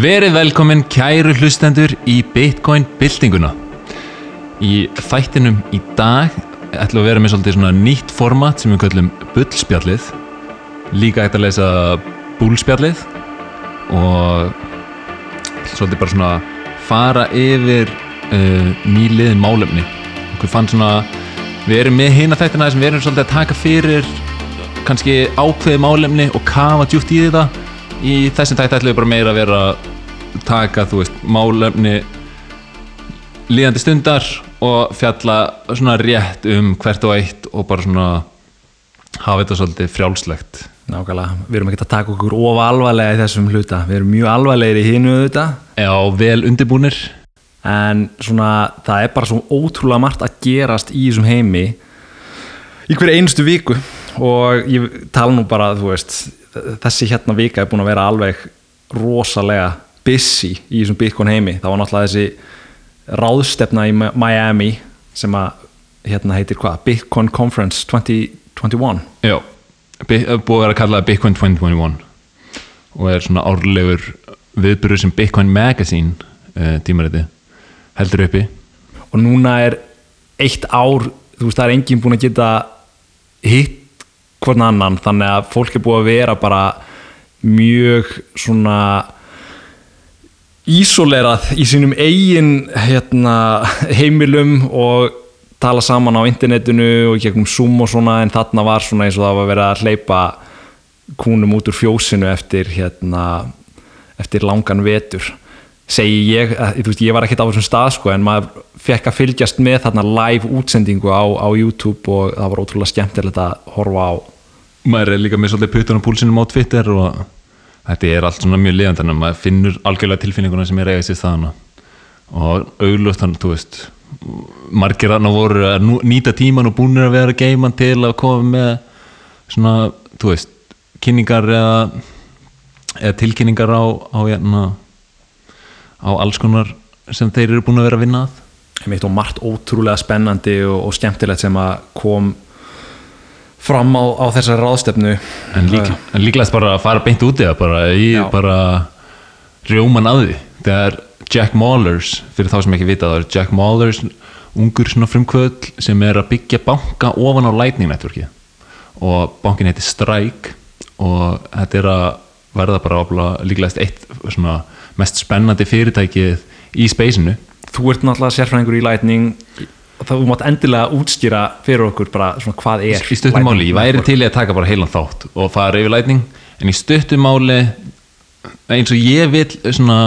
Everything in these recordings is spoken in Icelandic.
Verið velkomin kæru hlustendur í Bitcoin byltinguna. Í þættinum í dag ætlum við að vera með svolítið svona nýtt format sem við kallum bullspjallið. Líka ætti að lesa búlspjallið og svolítið bara svona fara yfir uh, nýliðin málefni. Okkur fann svona, við erum með hina þættina sem við erum svolítið að taka fyrir kannski ákveði málefni og kafa djúpt í þetta í þessum tætt ætlum við bara meira að vera að taka, þú veist, málefni líðandi stundar og fjalla svona rétt um hvert og eitt og bara svona hafa þetta svolítið frjálslegt. Nákvæmlega, við erum ekki að taka okkur of alvarlega í þessum hluta, við erum mjög alvarlegir í hinu þetta Já, vel undirbúnir. En svona það er bara svo ótrúlega margt að gerast í þessum heimi í hverju einustu viku. Og ég tala nú bara, þú veist þessi hérna vika er búin að vera alveg rosalega busy í þessum Bitcoin heimi, það var náttúrulega þessi ráðstefna í Miami sem að hérna heitir hvað, Bitcoin Conference 2021 Já, búið að vera að kalla það Bitcoin 2021 og er svona árlegur viðbyrður sem Bitcoin Magazine uh, tímariti heldur uppi. Og núna er eitt ár þú veist það er enginn búin að geta hitt hvern annan þannig að fólk er búið að vera bara mjög svona ísolerað í sínum eigin hérna, heimilum og tala saman á internetinu og gegnum Zoom og svona en þarna var svona eins og það var verið að hleypa kúnum út úr fjósinu eftir hérna eftir langan vetur. Segi ég, að, þú veist, ég var ekkert á þessum stað sko, en maður fekk að fylgjast með þarna live útsendingu á, á YouTube og það var ótrúlega skemmtilegt að horfa á. Maður er líka með svolítið á púlsinum á Twitter og þetta er allt svona mjög liðan þannig að maður finnur algjörlega tilfinninguna sem er eiga sér staðana og auglust þannig, þú veist margir þarna voru að nýta tíman og búinir að vera geiman til að koma með svona, þú veist kynningar eða, eða tilkynningar á, á, hérna, á alls konar sem þeir eru búin að vera að vinna að. Einmitt og margt ótrúlega spennandi og, og skemmtilegt sem að kom fram á, á þessari ráðstefnu. En, lík, en líklegast bara að fara beint út í það bara Já. bara rjóman að því. Þegar Jack Mallers, fyrir þá sem ekki vita það er Jack Mallers, ungur svona frumkvöld sem er að byggja banka ofan á Lightning Networki og bankin heitir Strike og þetta er að verða bara líklegast eitt svona mest spennandi fyrirtækið í speysinu Þú ert náttúrulega sérfræðingur í Lightning þú mátt endilega útskýra fyrir okkur bara svona hvað er í stuttum máli, ég væri til að taka bara heilan þátt og fara yfir Lightning en í stuttum máli eins og ég vil svona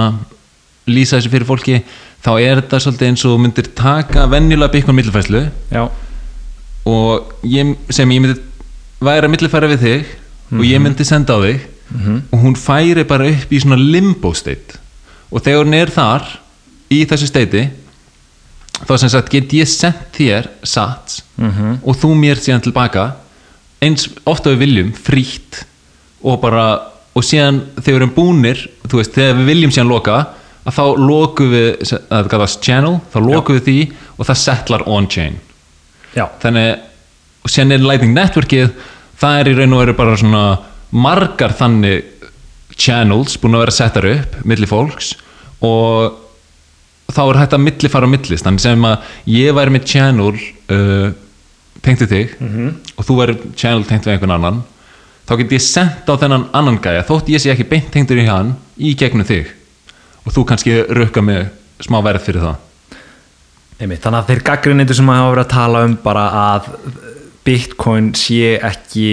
lýsa þessu fyrir fólki þá er þetta svolítið eins og myndir taka venjulega byggjum millifæslu Já, og ég, sem ég myndi væri að millifæra við þig og ég myndi senda á þig og hún færi bara upp í svona limbo state. Og þegar hún er þar í þessu steiti þá sem sagt get ég sendt þér sats -hmm. og þú mér síðan tilbaka eins ofta við viljum frítt og bara og síðan þegar við erum búnir þú veist, þegar við viljum síðan loka að þá lokum við, að það kallast channel þá lokum við því og það settlar on-chain. Já, þannig og sen er Lightning Networkið það er í raun og veru bara svona margar þannig channels búin að vera settar upp milli fólks og þá er hægt að milli fara á millist. Þannig sem að ég væri með channel uh, tengt við þig og þú væri channel tengt við einhvern annan þá get ég sendt á þennan annan gæja. Þótt ég sé ekki beint tengtur í hann í gegnum þig. Og þú kannski rukka með smá verð fyrir það. Einmitt Þannig að þeir gaggrinnindur sem hafa verið að tala um bara að Bitcoin sé ekki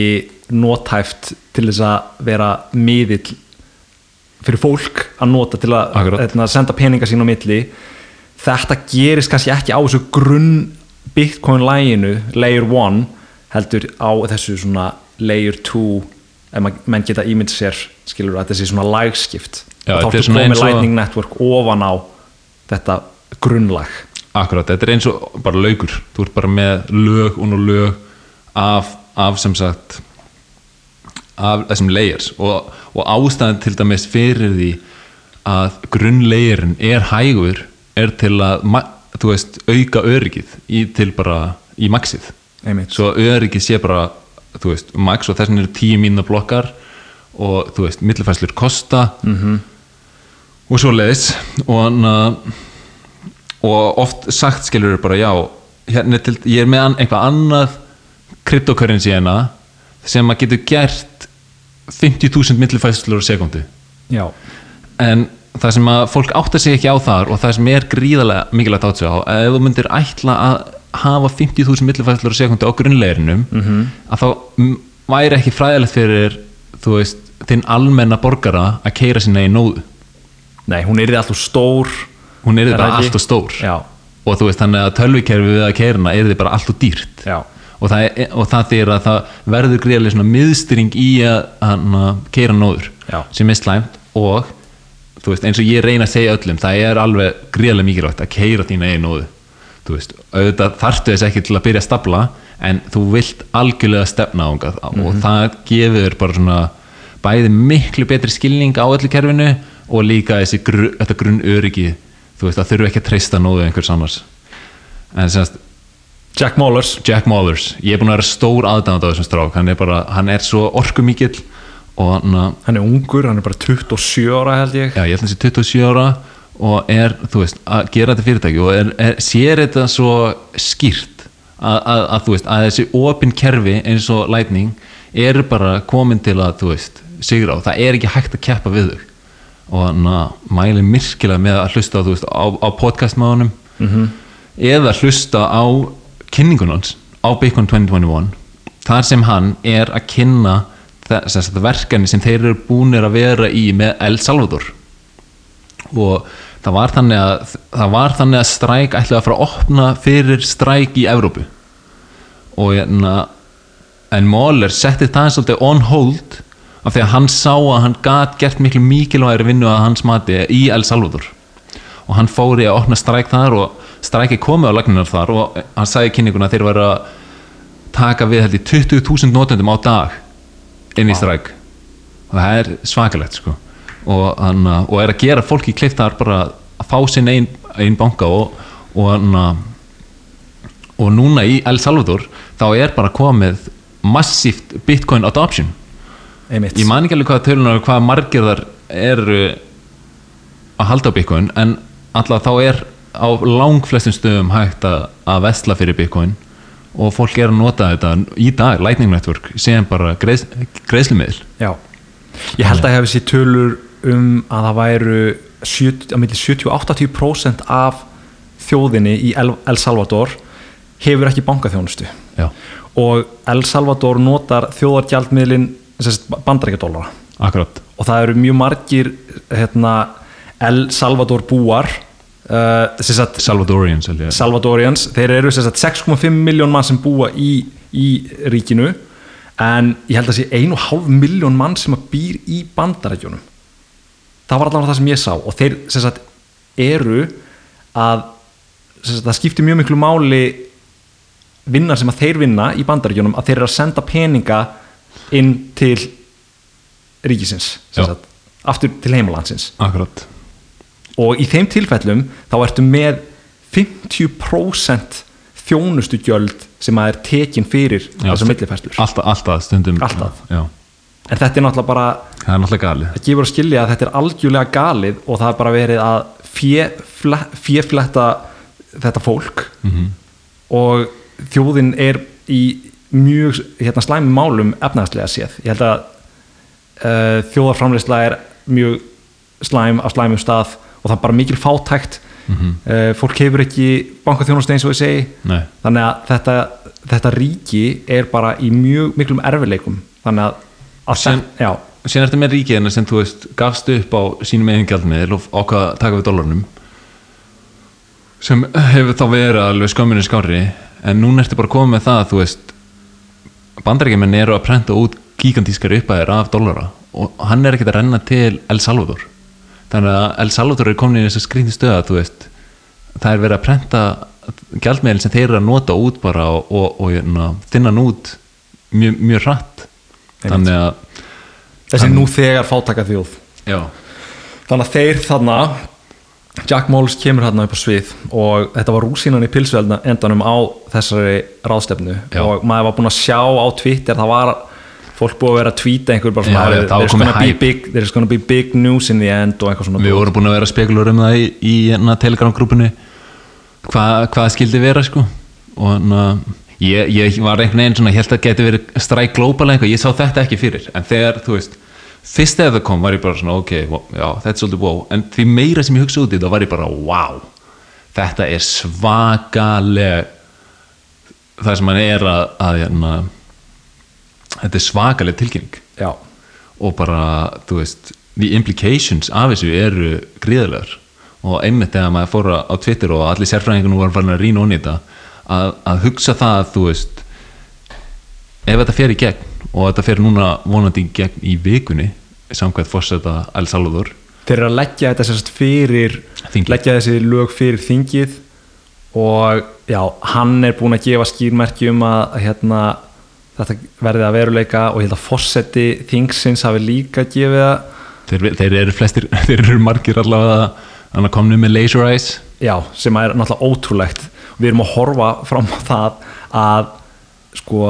nótæft til þess að vera miðill fyrir fólk að nota til að Akkurat. hérna, senda peninga sín á milli. Þetta gerist kannski ekki á þessu grunn Bitcoin læginu layer 1 heldur á þessu svona layer 2 ef ma- menn geta ímynd sér skilur að þessi svona lagskipt. Þá er ertu komið og- Lightning Network ofan á þetta grunnlag. Akkurat, þetta er eins og bara laukur. Þú ert bara með lög og nú lög af, af sem sagt af þessum layers og, og ástæðan til dæmis fyrir því að grunnlayerin er hægur er til að veist, auka öryggið í, til bara í maxið Einmitt. svo öryggið sé bara veist, max og þess vegna eru tíu mínuna blokkar og þú veist, millifæslur kosta -hmm. og svo leiðis og, og oft sagt skilur bara já hérna til, ég er með an, eitthvað annað kryptocurrency hérna sem að getur gert 50.000 millifæslur á sekundu já, en það sem að fólk áttar sig ekki á þar og það sem er gríðarlega mikilvægt átt sig á ef þú myndir ætla að hafa 50.000 millifæslur á sekundu á grunnleirinnum -hmm. að þá væri ekki fræðilegt fyrir þú veist, þinn almenna borgara að keira sinna í nóðu. Nei, hún er alltaf stór hún er Er það bara ekki? allt og stór. Já, og þú veist þannig að tölvikerfi við að keirina er þið bara allt og dýrt. Já, og það, er, og það þýr að það verður greiðlega svona miðstyring í að, keira nóður Já. sem er slæmt og veist eins og ég reyna að segja öllum það er alveg greiðlega mikilvægt að keira þína eigin nóðu þú veist, auðvitað þarftu þess ekki til að byrja að stapla en þú vilt algjörlega stefna ángað og það gefur bara svona bæði miklu betri skilning á öllu kerfinu og líka þessi gru, þetta grunn öryggi þú veist, það þurfu ekki að treysta nóðu einhvers annars. En semst Jack Mollers. Jack Mollers, ég er búin að vera stór aðdáðan á þessum strák, hann er bara, hann er svo orkumikill og hann að hann er ungur, hann er bara 27 ára held ég. Já, ég held hann sé 27 ára og er, þú veist, að gera þetta fyrirtæki og er, er, sér þetta svo skýrt að, að, að þú veist, að þessi opin kerfi eins og Lightning er bara komin til að, þú veist, sigra og það er ekki hægt að keppa við þau. Og hann að mæli myrkilega með að hlusta á, veist, á, á podcast með honum -hmm. eða hlusta á kynningunans á Bitcoin 2021 þar sem hann er að kynna þess að verkefni sem þeir eru búinir að vera í með El Salvador. Og það var þannig að það var þannig að stræk ætlaði að fara að opna fyrir stræk í Evrópu. Og hérna en Moller setti það svolítið on hold af því að hann sá að hann gat gert miklu mikilvægri vinnu að hans mati í El Salvador. Og hann fór í að opna stræk þar og stræki komið á lagninar þar og hann sagði kynninguna að þeir var að taka við held í 20.000 notendum á dag inn í stræk. Og það er svakalegt sko. Og, hann, og er að gera fólki klift þar bara að fá sinn einn ein banka og, og, hann, og núna í El Salvador þá er bara komið massíft bitcoin adoption. Einmitt. Ég man ekki alveg hvað tölunar hvað margir þar eru að halda á bitcoin en alltaf þá er á langflestum stöðum hægt að, vesla fyrir bitcoin og fólk er að nota þetta í dag, Lightning Network sem bara greiðs, greiðslumiðl Já, ég held að ég hefði sér tölur um að það væru 70, að milli 70-80% af þjóðinni í El, El Salvador hefur ekki bankaþjónustu. Já, og El Salvador notar þjóðargjaldmiðlin bandarækjadólara og það eru mjög margir hérna, El Salvador búar sagt Salvadorians. Salvadorians, þeir eru sem sagt 6,5 miljón mann sem búa í, í ríkinu. En ég held að sé 1,5 miljón mann sem býr í bandarækjunum það var allavega það sem ég sá. Og þeir sagt eru að sagt, það skiptir mjög miklu máli vinnar sem að þeir vinna í bandaríkjunum að þeir eru að senda peninga inn til ríkisins aftur til heimalandsins akkurat og í þeim tilfellum þá ertu með 50% þjónustu gjöld sem að er tekin fyrir Já, þessar millifæslur alltaf, alltaf stundum Alltaf. já, en þetta er náttúrulega bara það er náttúrulega galið. Að gefur að skilja að þetta er algjörlega galið og það er bara verið að féfletta þetta fólk. Mhm. og þjóðin er í mjög hérna, slæmi málum efnaðslega séð. Ég held að uh, þjóðarframleysla er mjög slæm á slæmum stað og það er bara mikil fátækt. Mhm. uh, fólk hefur ekki bankaþjónustu eins og ég segi. Nei. þannig að þetta, þetta ríki er bara í mjög miklum erfileikum þannig að, að Sem- þetta- já, síðan ertu með ríkiðina sem þú veist gafst upp á sínum eigin gjaldmiðl og ákvað að taka við dólarnum sem hefur þá verið alveg skömminni skári en núna ertu bara komið með það þú veist bandarækjumenn eru að prenta út gigantískar uppæðir af dólara og hann er ekkert að renna til El Salvador þannig að El Salvador er komin í þess að skrýndi stöða það er verið að prenta gjaldmiðl sem þeir eru að nota út bara og, og, og, og þinna hann út mjög, mjög hratt. Þannig að þessi nú þegar fátæka þjóð. Já, þannig að þeir þarna Jack Moles kemur hérna upp á svið og þetta var rúsínan í pilsuendanum á þessari ráðstefnu Já. og maður var búinn að sjá á Twitter það var fólk búið að vera að tweeta einhver bara svona Já, það there's, gonna big, there's gonna be big news in the end og eitthvað svona við vorum búin að vera spekulur um það í, í hérna, Telegram-grúpunni hvað hva skildi vera sko? Og hérna, ég, ég var einhvern veginn svona, ég held að geti verið stræk global eitthvað, ég sá þetta ekki fyrir. En þegar, þú veist, fyrst þegar það kom var ég bara svona, ok, já, þetta er svolítið wow. En því meira sem ég hugsa út í það var ég bara wow, þetta er svakaleg það sem hann er að, að hérna, þetta er svakaleg tilkynning. Já, og bara, þú veist the implications af þessu eru gríðalegar og einmitt þegar maður fór á Twitter og allir sérfræðingunum voru farin að rýna onni þetta að, að hugsa það að þú veist ef þetta fer í gegn og þetta fer núna vonandi í gegn í vikunni samkvæmt fórseta El Salvador. Þeir eru að leggja þetta sérst fyrir Þingið. leggja þessi lög fyrir þingið og já, hann er búin að gefa skýrmerki um að hérna, þetta verði að veruleika og ég held að fórseti þingsins hafi líka gefið það þeir, þeir eru flestir, þeir eru margir allavega að komnu með laser eyes. Já, sem er náttúrulega ótrúlegt. Við erum að horfa fram á það að sko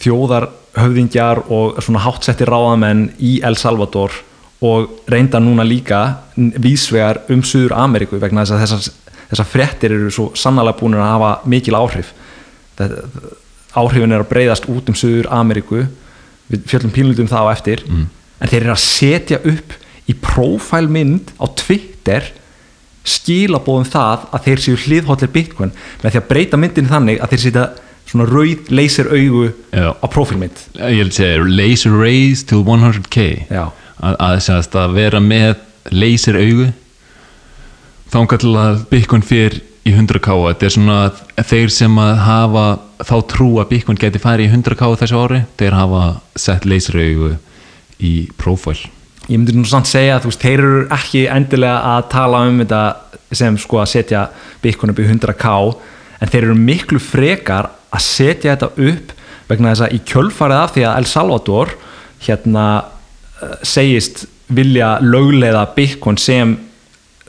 þjóðar höfðingjar og svona hátsetti ráðamenn í El Salvador og reynda núna líka vísvegar um Suður Ameríku vegna þess að þessar, þessar fréttir eru svo sannlega búin að hafa mikil áhrif. Þetta, áhrifin er að breyðast út um Suður Ameríku við fjöllum pínlutum það á eftir Mm. en þeir eru að setja upp í prófælmynd á Twitter skilabóðum það að þeir séu hliðhóllir Bitcoin með því að breyta myndin þannig að þeir setja svona rauð leysir augu Já. á prófílmynd ég vil segja laser rays to 100k Já. að, að, að, vera með laser augu þángar til að Bitcoin fyrir í 100k þetta er svona þeir sem hafa þá trú að Bitcoin geti farið í 100k þessu ári, þeir hafa sett laser augu í profile ég myndi nú samt segja að þú veist, þeir eru ekki endilega að tala um þetta sem sko að setja Bitcoin upp í 100k en þeir eru miklu frekar að setja þetta upp vegna þess að í kjölfarið af því að El Salvador hérna uh, segist vilja lögleiða Bitcoin sem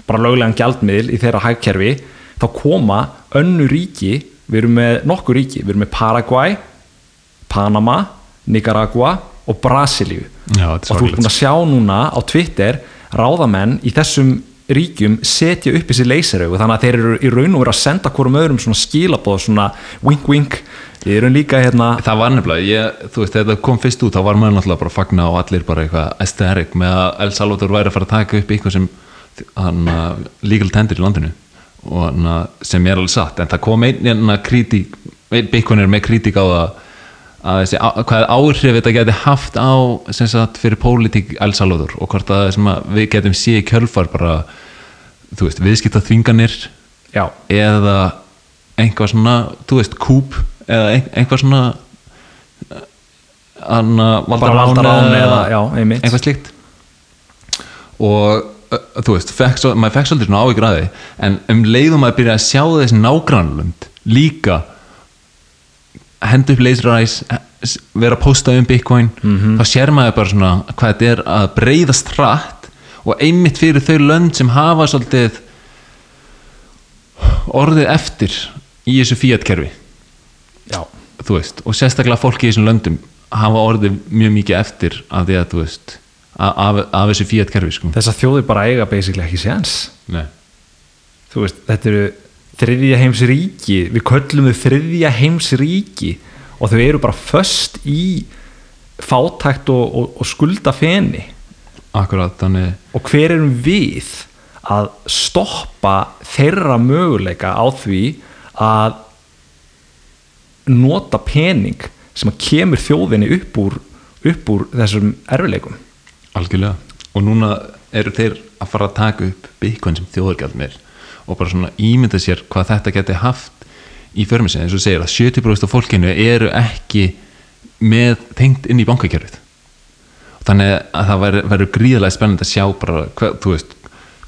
bara löglegan gjaldmiðl í þeirra hægkerfi þá koma önnu ríki við erum með nokkur ríki, við erum með Paraguay Panama, Nicaragua og Brasilíu. Já, er og þú ert sorglegt. búin að sjá núna á Twitter ráðamenn í þessum ríkjum setja upp þessi leyseraugu þannig að þeir eru í raun og veru að senda hvorum öðrum svona skilabóð, svona wink wink. Við erum líka hérna það var nefnilega, ég, þú veist, þegar það kom fyrst út þá var maður náttúrulega bara að fagna og allir bara eitthvað aesthetic með að El Salvador væri að fara að taka upp eitthvað sem hann, legal tender í landinu og hann, sem er alveg satt en það kom einn hérna kritík Bitcoin er með kritík á það að þessi, á, hvað áhrif þetta geti haft á sem sagt fyrir pólitík El Salvador og hvort að sem að við getum sé í kjölfar bara þú veist, viðskipta þvinganir já, eða einhvað svona, þú veist, kúp eða ein- einhvað svona anna, bara valdarán eða, já, einmitt. eitthvað slíkt. Og þú veist, fekk, maður fekk svolítið svona áhyggjur að því en um leiðum maður byrja að sjá þessi nágrannlund líka henda upp laser eyes s- vera að posta um bitcoin þá sér maður bara svona hvað þetta er að breyðast hratt og einmitt fyrir þau lönd sem hafa svolítið orðið eftir í þessu fiat kerfi já, þú veist, og sérstaklega fólki í þessum löndum hafa orðið mjög mikið eftir af því að þú veist af, af, þessu fiat kerfi sko. þess að þjóðir bara eiga basically ekki þú veist, þetta eru þriðja heims ríki, við köllum þau þriðja heims ríki og þau eru bara föst í fátækt og, og, og skulda feni akkurat, þannig og hver erum við að stoppa þeirra möguleika á því að nota pening sem að kemur þjóðinni upp úr, upp úr þessum erfileikum algjörlega. Og núna eru þeir að fara að taka upp Bitcoin sem þjóðargjald með og bara svona ímynda sér hvað þetta geti haft í förmið sinni, eins og segir að 70% af fólkinu eru ekki með tengt inn í bankakerfið. Þannig að það verður gríðarlega spennandi að sjá bara, hver, þú veist,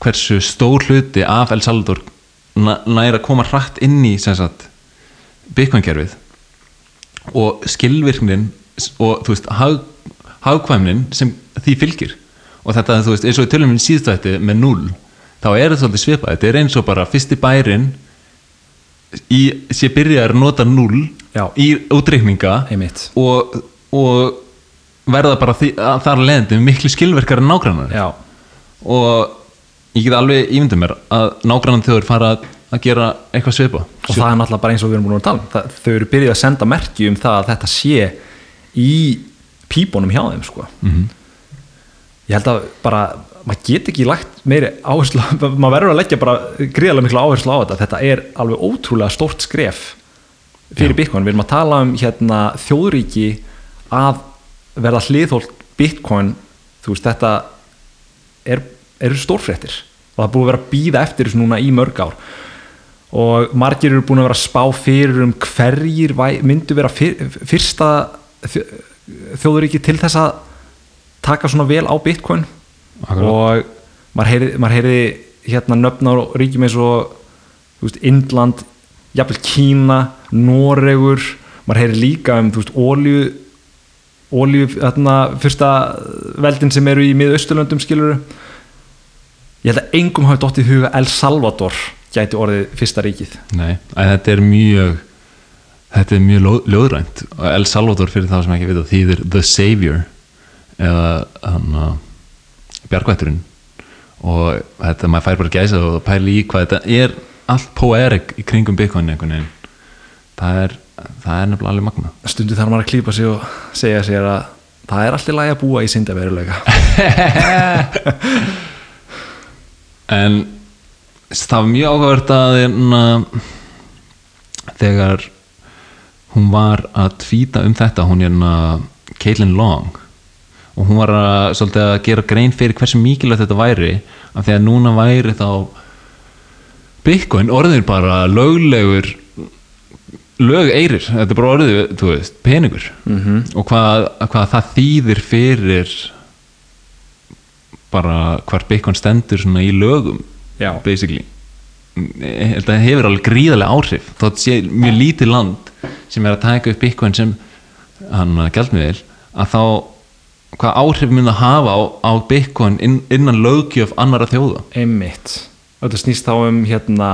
hversu stór hluti af El Salvador næ- nær að koma hratt inn í Bitcoin-kerfið. Og skilvirknin og þú veist, hag, hagkvæmnin sem því fylgir. Og þetta, þú veist, eins og í tölum minn síðstætti með null, þá er þetta svolítið svipað. Þetta er eins og bara fyrsti bærin í, sé byrjaður að nota null Já. í útreikninga og, og verða bara því, þar leðandi miklu skilverkar en nágrannar. Og ég get alveg ímyndið mér að nágrannan þjóður fara að, að gera eitthvað svipa og það er náttúrulega bara eins og við erum búin að tala um. Það, þau eru byrjuð að senda merki um það að þetta sé í pípunum hjá þeim sko. Mhm. Ég held að bara maður get ekki lagt meiri áherslu maður verður að leggja bara gríðarlega miklu áherslu á þetta. Þetta er alveg ótrúlega stórt skref fyrir. Bitcoin, við erum að tala um hérna, þjóðríki að verða hliðholt Bitcoin. Þú veist þetta er, eru stórfréttir og það er búið að vera að býða eftir þessu núna í mörg ár. Og margir eru búin að vera að spá fyrir um hverjir myndu vera fyr, fyrsta þjó- þjóðuríki til þess að taka svona vel á Bitcoin. Akkurat. og maður heyri, maður heyri hérna nöfn á ríkjum eins og veist, Indland, jafnvel Kína Noregur. Maður heyri líka um ólíu ólíu, þarna fyrsta veldin sem eru í miðausturlöndum skiluru ég held að engum hafi dottið í huga El Salvador gæti orðið fyrsta ríkið. Nei, þetta er mjög þetta er mjög ljóð- ljóðrænt. El Salvador fyrir þá sem ekki vita þýðir The Savior eða hann að bjargvætturinn. Og þetta maður fær bara gæsa og pæli í hvað þetta er allt poerik í kringum Bitcoin einhvern veginn. Það er, það er nefnilega alveg magna stundu þarf maður að klípa sig og segja sér að það er alltaf lægi að búa í syndaveruleika. En það var mjög áhugavert að hérna, þegar hún var að tvíta um þetta hún er hérna Caitlin Long og hún var að, svolítið að gera grein fyrir hversu mikilvægt þetta væri af því að núna væri þá Bitcoin orðin bara löglegur lög eirir, þetta er bara orðið þú veist, peningur -hmm. og hvað, hvað það þýðir fyrir bara hvar Bitcoin stendur svona í lögum Já. basically það hefur alveg gríðarlega áhrif þó að sé mjög lítið land sem er að taka upp Bitcoin sem hann gældmiðil að þá hvað áhrif mun það hafa á, á Bitcoin inn, innan löggjöf annara þjóða? Einmitt. Þetta snýst þá um hérna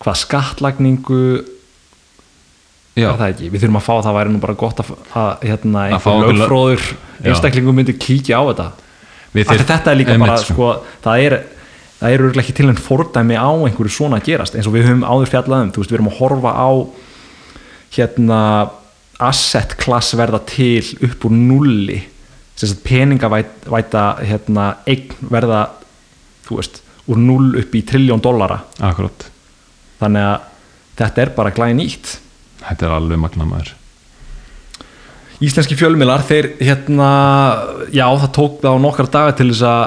hvað skattlagningu Já. er það ekki, við þurfum að fá það væri nú bara gott að, að hérna einhver einhver lög- lögfróður einstaklingum myndi kíkja á þetta. Við Af því þyrft- þetta er líka einmitt, bara sko. sko, það er það örugglega ekki til en fordæmi á einhverju svona að gerast eins og við höfum áður fjallaðum þú veist, við erum að horfa á hérna asset class verða til upp úr nulli peningavæta hérna, eign verða þú veist, úr null upp í trilljón dollara. Akkurat, þannig að þetta er bara glæði nýtt. Þetta er alveg magna maður Íslenski fjölmiðlar, þeir hérna já, það tók þá nokkar daga til þess að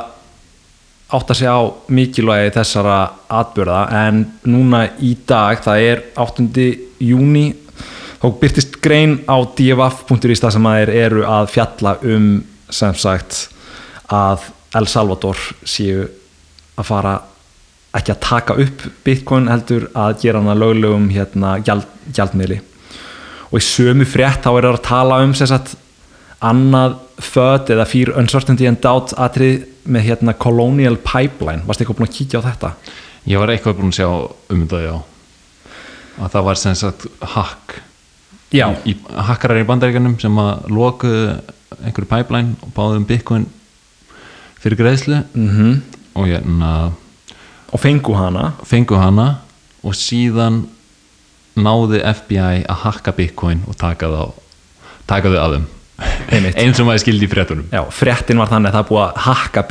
átta sig á mikilvægi þessara atbyrða en núna í dag, það er 8. júni þá byrtist grein á dfaf.is það sem að þeir eru að fjalla um sem sagt að El Salvador séu að fara ekki að taka upp Bitcoin heldur að gera hana löglegum hérna gjald, gjaldmiðli. Og í sömu frétt þá er það að tala um sem sagt annað född eða fear uncertainty and doubt atrið með hérna colonial pipeline. Varst eitthvað búin að kíkja á þetta? Ég var eitthvað búin að sjá um þetta, já. Að það var sem sagt hack já, í, hakkarar í bandaríkanum sem að lokuðu einhverju pipeline og báðu um Bitcoin fyrir greiðslu. Mm og hérna og fengu hana. Fengu hana og síðan náði FBI að hakka Bitcoin og taka þá taka þau að þeim. Einmitt. eins og maður skildi í fréttunum. Já, fréttin var þannig að það búið að hakka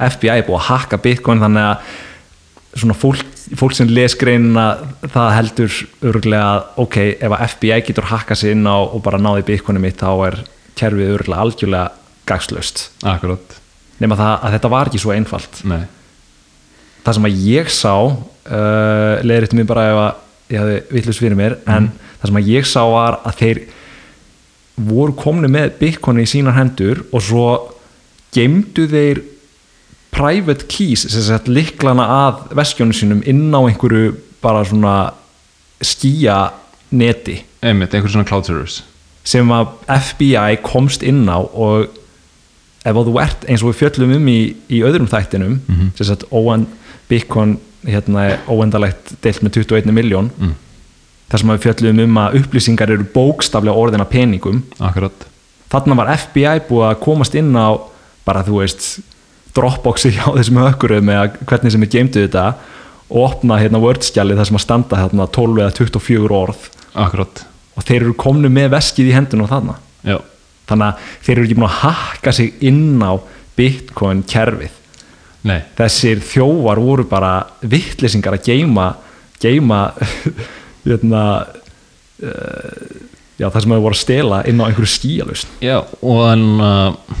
FBI búið að hakka Bitcoin þannig að svona fólk, fólk sem les greinina það heldur örgulega að ok, ef að FBI getur hakka sig inn á og bara náði Bitcoinu mitt þá er kerfið örgulega algjörlega gagslaust nema það að þetta var ekki svo einfalt. Nei. Það sem að ég sá uh, leiðir mér bara ef að ég hafði villus fyrir mér en það sem að ég sá var að þeir voru komni með Bitcoin í sínar hendur og svo geimdu þeir private keys sem sagt liklana að veskjónu sínum inn á einhverju bara svona skýja neti. Einmitt, einhver svona cloud servers sem að FBI komst inn á og ef þú ert eins og við fjöllum um í, í öðrum þættinum Mhm. sem sagt óen, Bitcoin hérna, er óendalegt deilt með 21 miljón mm. þar sem við fjöllum um að upplýsingar eru bókstaflega orðina peningum. Akkurat, þarna var FBI búið að komast inn á bara þú veist Dropboxi hjá þessum hökkurum eða hvernig sem er geimdu þetta og opna hérna wordskjali þar sem að standa hérna 12 eða 24 orð. Akkurat og þeir eru komnu með veskið í hendun og þarna. Já, þannig að þeir eru ekki búin að hakka sig inn á bitcoin kerfið. Nei, þessir þjóvar voru bara vittlisingar að geima geima hérna, uh, já, það sem þau voru að stela inn á einhverju skíalust já og en uh,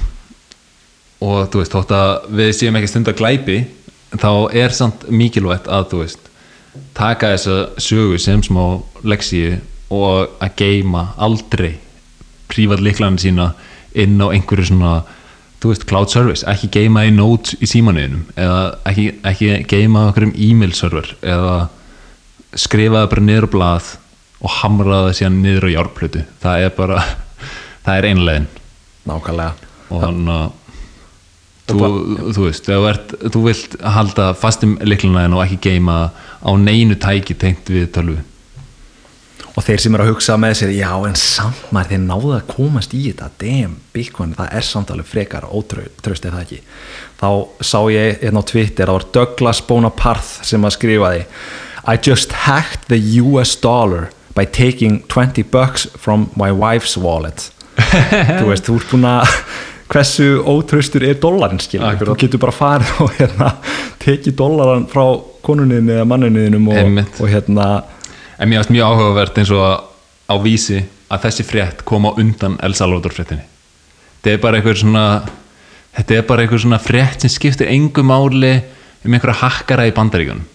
og þú veist, þótt að við séum ekki stund að glæpi þá er samt mikilvægt að þú veist taka þessa sögu sem smá leksíu og að geima aldrei prívat líklarinn sína inn á einhverju svona þú veist, cloud service, ekki geima í notes í símanuðinum eða ekki, ekki geima á einhverjum e-mail server eða skrifa það bara niður á blað og hamra það síðan niður á járplötu það er bara, það er einlegin nákvæmlega. Og þannig að þú, þú veist, þú, ert, þú vilt halda fastum líklarinn og ekki geima á neinu tæki tengt við tölvu og þeir sem eru að hugsa með sér já en samt maður þeir náðu að komast í þetta. Damn, Bitcoin, það er samt alveg frekar ótröst er það ekki? Þá sá ég hérna á Twitter það var Douglas Bonaparte sem að skrifaði I just hacked the US dollar by taking 20 bucks from my wife's wallet. Þú veist, þú ert búin að hversu ótröstur er dólarinn skil Akkurat. þú getur bara farið og hérna tekið dólaran frá konunniðinu eða manninniðinum og, og hérna En mér finnst mjög áhugavert eins og á vísi að þessi frétt kom á undan El Salvador fréttinni. Þetta er bara einhver svona þetta er bara einhver svona frétt sem skiptir engu máli um einhverja hakkara í bandaríkunum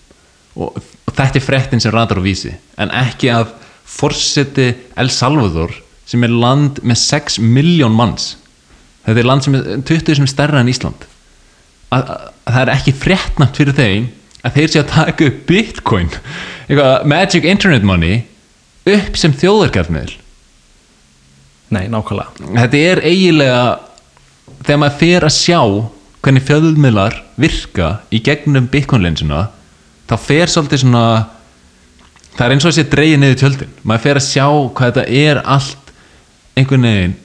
og, og þetta er fréttin sem ratar á vísi. En ekki að forseti El Salvador sem er land með 6 miljón manns þetta er land sem er 20 sem er stærra en Ísland að, að, að það er ekki fréttnæmt fyrir þeim að þeir sé að taka upp bitcoin eitthvað magic internet money upp sem þjóðargjafmiðl nei, nákvæmlega. Þetta er eiginlega þegar maður fer að sjá hvernig fjöðulmiðlar virka í gegnum bitcoin-lensuna þá fer svolítið svona það er eins og sé dreigið niður tjöldin. Maður fer að sjá hvað þetta er allt einhvern veginn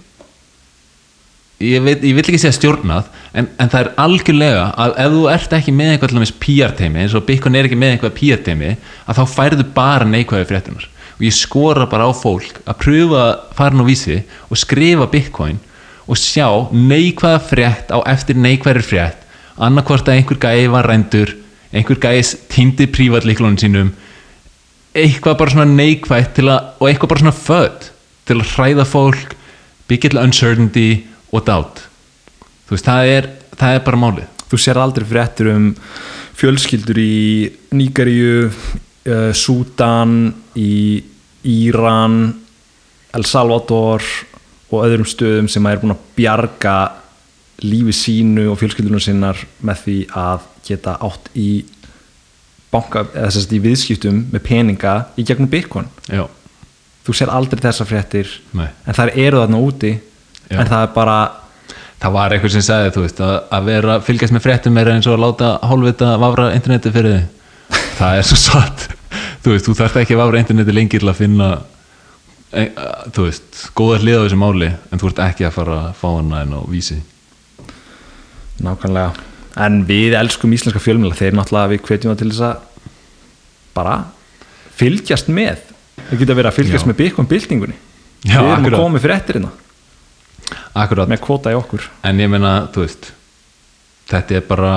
ég, veit, ég vil ekki segja stjórnað en, en það er algjörlega að ef þú ert ekki með eitthvað PR-teimi eins og Bitcoin er ekki með eitthvað PR-teimi að þá færðu bara neikvæði fréttunar og ég skora bara á fólk að pröfa fara nú vísi og skrifa Bitcoin og sjá neikvæða frétt á eftir neikvæðri frétt annarkvort að einhver gæði var rændur einhver gæði týndi prívatlíklunum sínum eitthvað bara svona neikvætt að, og eitthvað bara svona född til að hræða fólk byggja til uncertainty og doubt. Þú veist, það er, það er bara málið. Þú sér aldrei fréttur um fjölskyldur í Nígaríu uh, Súdan í Íran El Salvador og öðrum stöðum sem er búin að bjarga lífi sínu og fjölskyldunum sinnar með því að geta átt í banka, eða þess að í viðskiptum með peninga í gegnum já, þú sér aldrei þessar fréttir. Nei. En þær eru þarna úti Já. en það er bara það var eitthvað sem sagði, þú veist, að, að vera fylgjast með fréttum er eins og að láta hálfvita vafra interneti fyrir þig. Það er svo satt. Þú veist, þú þarft ekki að vafra interneti lengi til að finna e, að, þú veist, góða hlið á þessu máli en þú ert ekki að fara að fá hana en á vísi. Nákvæmlega. En við elskum íslenska fjölmjöla þeir náttúrulega við hvetjum það til þess að bara fylgjast með. Það geta verið að fylgjast Já. með byggjum byltingunni. Já, við erum að koma með fréttir hérna akkurat, með kvota í okkur. En ég meina, þú veist þetta er bara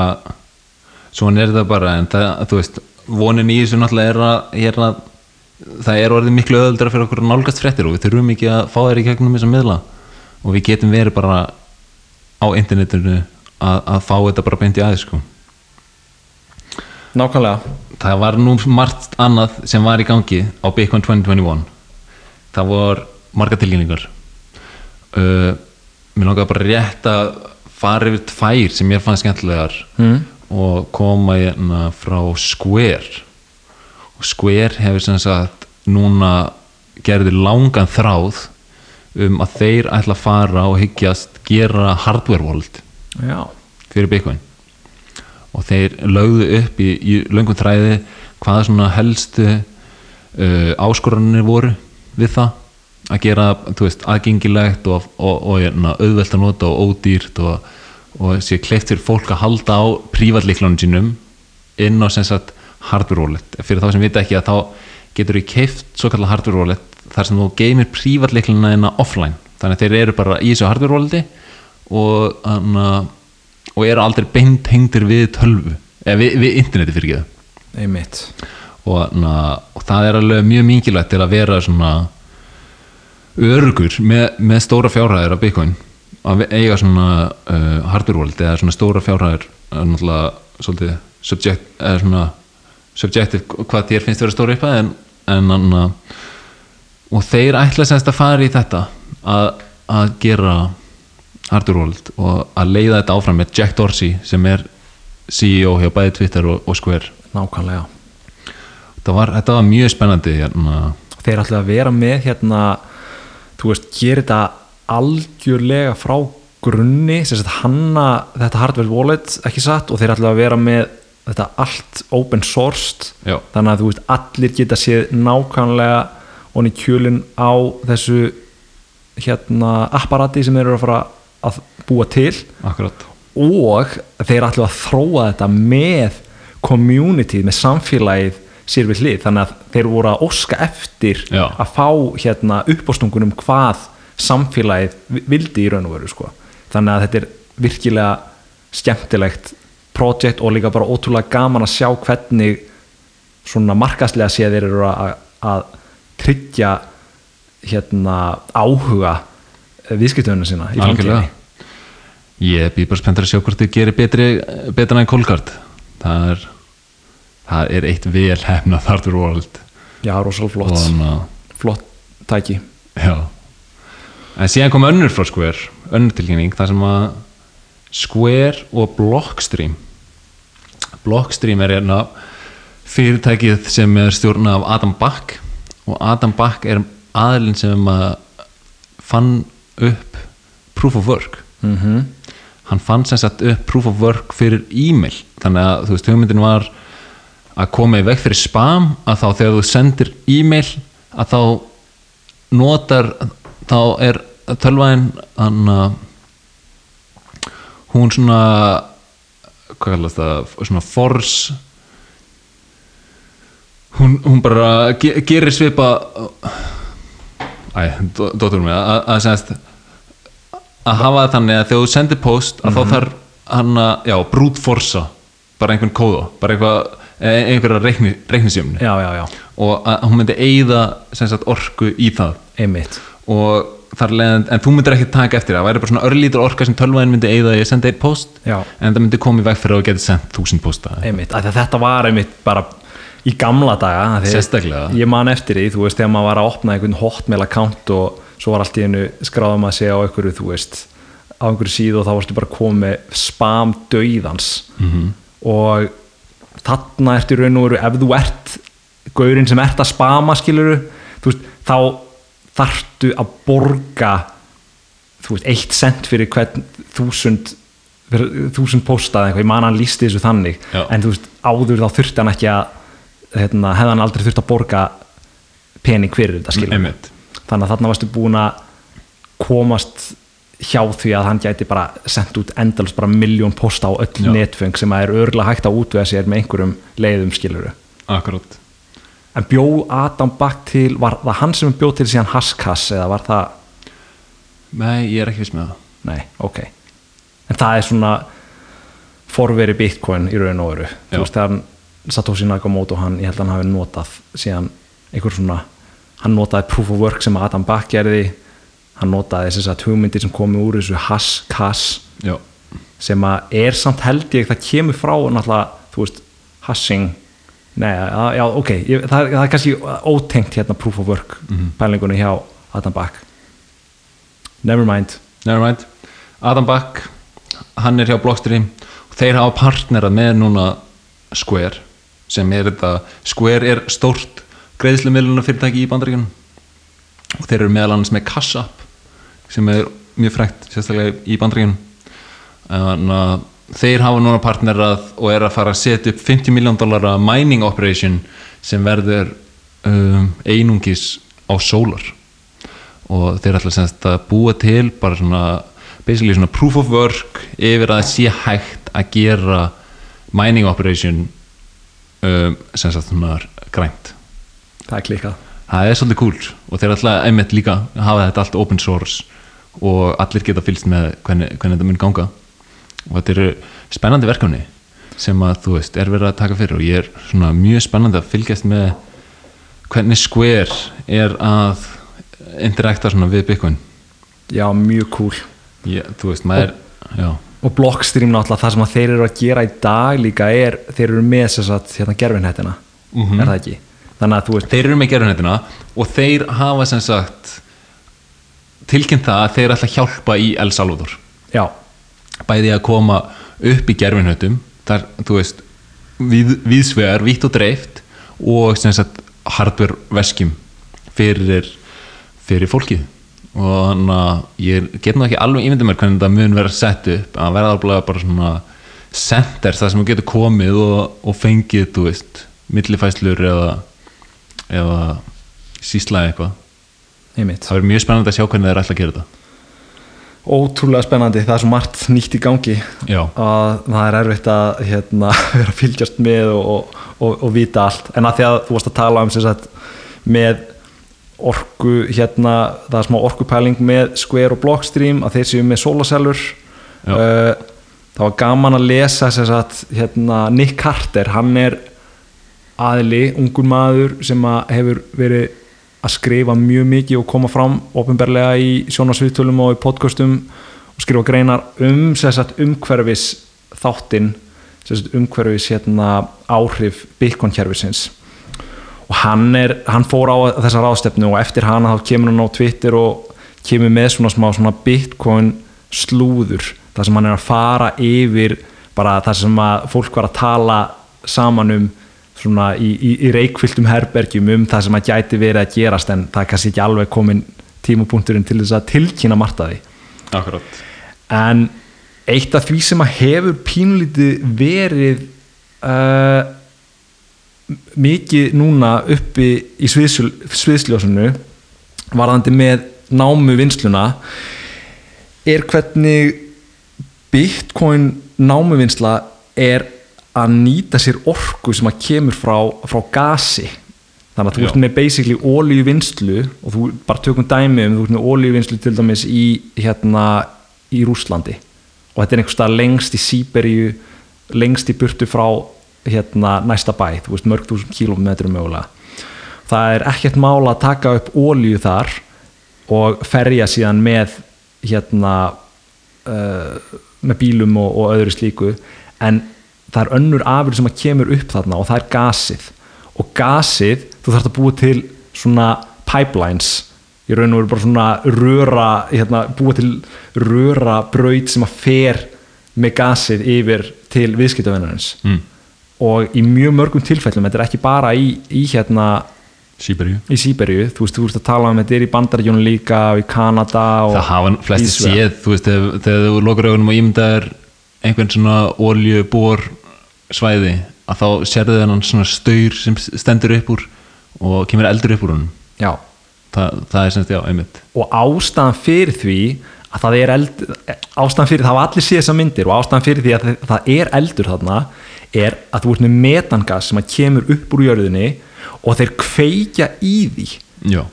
svona er það bara en það, þú veist, vonin í þessu náttúrulega er að, er að það er orðið miklu öðuldra fyrir okkur nálgast fréttir og við þurfum ekki að fá þær í gegnum þessa miðla. Og við getum verið bara á internetinu að, að fá þetta bara beint í aðeins sko. Nákvæmlega. Það var nú margt annað sem var í gangi á Bitcoin 2021 það vor marga tilkynningar uh, mér langar bara rétt að fara yfir tvær sem mér fannst skemmtilegar mm. og koma hérna frá Square. Og Square hefur sem sagt núna gerði langan þráð um að þeir ætla að fara og hyggjast gera hardware world Já, fyrir Bitcoin. Og þeir lögðu upp í, í löngum þræði hvaða svona helstu uh, áskoranir voru við það að gera veist, aðgengilegt og, og, og, og auðvelt að nota og ódýrt og, og sé kleift fyrir fólk að halda á prívatliklunum sínum inn á sem sagt hardware wallet. Fyrir þá sem vita ekki að þá getur við keift svo kallar hardware wallet þar sem þú geymir prívatlikluna innan offline. Þannig að þeir eru bara í þessu hardware walleti og, og eru aldrei beint hengdir við tölvu eða við, við interneti fyrir ekki einmitt. Og, na, og það er alveg mjög mikilvægt til að vera svona örugur með, með stóra fjárhæðir af Bitcoin. Að eiga svona uh, wallet eða svona stóra fjárhæðir er náttúrulega svolítið subject, svona subjective hvað þér finnst vera stóra eitthvað en, en anna, og þeir ætla semst að fara í þetta að, að gera wallet og að leiða þetta áfram með Jack Dorsey sem er CEO hjá bæði Twitter og, og Square. Nákvæmlega. Var, þetta var mjög spennandi hérna, þeir ætla að vera með hérna þú veist, gera þetta algjörlega frá grunni hanna þetta hardware wallet ekki satt og þeir ætla að vera með þetta allt open sourced. Já. þannig að þú veist, allir geta séð nákvæmlega onni kjölinn á þessu hérna apparati sem þeir eru að fara að búa til. Akkurat. Og þeir ætlu að þróa þetta með community, með samfélagið sér við hlið, þannig að þeir voru að óska eftir Já. að fá hérna uppástungunum hvað samfélagið vi- vildi í raun og veru sko. þannig að þetta er virkilega skemmtilegt projekt og líka bara ótrúlega gaman að sjá hvernig svona markaslega sé þeir eru að, að tryggja hérna áhuga viðskiptöðuna sína í framtíðinni ég býð bara spenntur að sjá hvort þið gerir betri betra en Kolgard það er, það er eitt vel hefnað hardware world Já, rosalega flott. Hann flott tæki. Já. En síðan kom önnur frá Square önnur tilkynning þar sem að Square og Blockstream. Blockstream er hérna fyrirtækið sem er stjórna af Adam Back. Og Adam Back er aðlinn sem að fann upp Proof of Work. Mm -hmm. hann fann sem sagt upp proof of work fyrir e-mail. Þannig að þú veist hugmyndin var að koma í veg fyrir spam að þá þegar þú sendir e-mail að þá notar þá er tölvæðin hann að hún svona hvað kallast það svona force hún, hún bara ge gerir svipa æ, dóttur mig að, semst að hafa það þannig að þegar þú sendir post að þá þarf hann að, já, brútforsa bara einhvern kóða, bara eitthvað e- einhverja reikni, reiknisjöfni og að hún myndi sagt orku í það. Einmitt. Og þar leðan, en þú myndir ekki taka eftir það, það væri bara svona örlítur orka sem tölvæðin myndi eyða í að senda eitt post Já. en það myndi koma í veg fyrir að getur sendt þúsund posta. Einmitt, þetta var einmitt bara í gamla daga Sérstaklega. ég man eftir því, þú veist, þegar maður var að opna einhvern hotmail account og svo var allt í einu skráðum að segja á einhverju, þú veist á einhverju síðu og þá varstu bara komið spam döiðans -hmm. og þarna ertu raun og veru ef þú ert gaurinn sem ert að spama skiluru, veist, þá þarftu að borga þú veist, eitt cent fyrir hvern þúsund þúsund postað eitthvað, ég man hann lísti þessu þannig Já. en þú veist, áður þá þurfti hann ekki að hérna, hefði hann aldrei þurft að borga pening fyrir þetta skilur Einmitt. þannig að þarna varstu búin að komast hjá því að hann gæti bara sendt út endalst bara miljón posta á öll Já. netfeng sem að er örgulega hægt að útvega sér með einhverjum leiðum skiluru Akkurát en bjó Adam Back til, var það hann sem bjó til síðan Haskass eða var það Nei, ég er ekki viss með það. Nei, ok. En það er svona forveri bitcoin í raun og Já. Þú veist þegar Satoshi Nakamoto hann, ég held að hann hafi notað síðan einhver svona hann notaði proof of work sem Adam Back gerði hann notaði þess að hugmyndir sem komi úr þessu hash-kass Já, sem að er samt held ég það kemur frá náttúrulega, þú veist, hashing. Nei, já, ok ég, það, það er kannski ótengt hérna proof of work pælingunni hjá Adam Back Never mind. Nevermind Adam Back, hann er hjá Blockstream og þeir hafa partnerað með núna Square sem er þetta, Square er stórt greiðslumiluna fyrirtæki í bandaríkjunum. Og þeir eru meðal annars með Cash App sem er mjög frækt sérstaklega í bandaríkjunum. En að þeir hafa núna partnerað og er að fara að setja upp 50 miljón dollara mining operation sem verður um, einungis á sólar. Og þeir ætla sem sagt að búa til bara svona basically svona proof of work yfir að sé hægt að gera mining operation um, sem sagt svona grænt. Það er klikkað. Það er svolítið cool og þeir ætla einmitt líka að hafa þetta allt open source og allir geta fylgst með hvernig, hvernig þetta mun ganga. Og þetta eru spennandi verkefni sem að þú veist er verið að taka fyrir og ég er svona mjög spennandi að fylgjast með hvernig Square er að interakta svona við Bitcoin. Já, mjög cool. Þú veist, maður já, og Blockstream náttúrulega það sem þeir eru að gera í dag líka er þeir eru með þess að hérna gerfinhettina Mhm. er það ekki? Þannig að þú veist þeir eru með gerðunættina og þeir hafa sem sagt tilkynnt það að þeir ætla að hjálpa í El Salvador. Já, bæði að koma upp í gerfinhautum þar, þú veist við, viðsvegar, vítt og dreift og sagt hardware veskjum fyrir, fyrir fólkið. Og þannig að ég get nú ekki alveg ímyndið mér hvernig þetta mun vera sett upp að vera alveg bara svona center þar sem þú getur komið og, og fengið, þú veist millifæslur eða eða sísla eitthvað einmitt. Það verður mjög spennandi að sjá hvernig þeir ætla að gera þetta. Ótrúlega spennandi, það er svo margt nýtt í gangi. Já. að það er erfitt að hérna, vera að fylgjast með og, og, og, og vita allt. En að því að þú varst að tala um sagt, með orku hérna, það er smá orkupæling með Square og Blockstream að þeir séu með solasellur Já. uh, það var gaman að lesa sagt, hérna, Nick Carter. Hann er aðli, ungur maður sem að hefur verið að skrifa mjög mikið og koma fram ofinberlega í sjónasviðtölum og í podcastum og skrifa greinar um sagt, umhverfis þáttinn umhverfis hérna, áhrif Bitcoin-kjærfisins og hann, er, hann fór á þessa ráðstefnu og eftir hana þá kemur hann á Twitter og kemur með svona smá svona Bitcoin slúður þar sem hann er að fara yfir bara þar sem fólk var að tala saman um svona í, í, í reikfylltum herbergjum um það sem að gæti verið að gerast en það er kannski ekki alveg komin tímupunkturinn til þess að tilkynna martaði Akkurat. En eitt af því sem að hefur pínlítið verið uh, mikið núna uppi í sviðsl, sviðsljósunu varðandi með námu vinsluna er hvernig bitcoin námuvinsla er að nýta sér orku sem að kemur frá, frá gasi. Þannig að þú Já. ert með basically ólíu vinslu og þú bara tökum dæmi um þú ert með ólíu vinslu til dæmis í hérna í Rúslandi og þetta er einhvers stað lengst í Sýberíu lengst í burtu frá hérna næsta bæ, þú veist mörg þúsund kílómetrum mögulega. Það er ekkert mála að taka upp ólíu þar og ferja síðan með hérna uh, með bílum og, og öðru slíku. En það er önnur afur sem að kemur upp þarna og það er gasið. Og gasið, þú þarfst að búa til svona pipelines. Í raun og veru bara svona röra hérna, búa til röra braut sem að fer með gasið yfir til viðskiptavinnarins mm. og í mjög mörgum tilfellum, þetta er ekki bara í, í hérna Sýberíu í Sýberíu, þú veist, þú veist að tala um þetta er í Bandaríkjónu líka og í Kanada og það hafa flesti séð þú veist, þegar, þegar þú lokar augunum og ímyndaðir einhvern svona oljubor svæði að þá sérðu þennan svona staur sem stendur upp úr og kemur eldur upp úr honum. Já, það, það er semst, já, einmitt. Og ástæðan fyrir því að það er eld ástæðan fyrir, það hafa allir séð þessar myndir og ástæðan fyrir því að það er eldur þarna er að þú ert með metangas sem að kemur upp úr jörðinni og þeir kveikja í því. Já,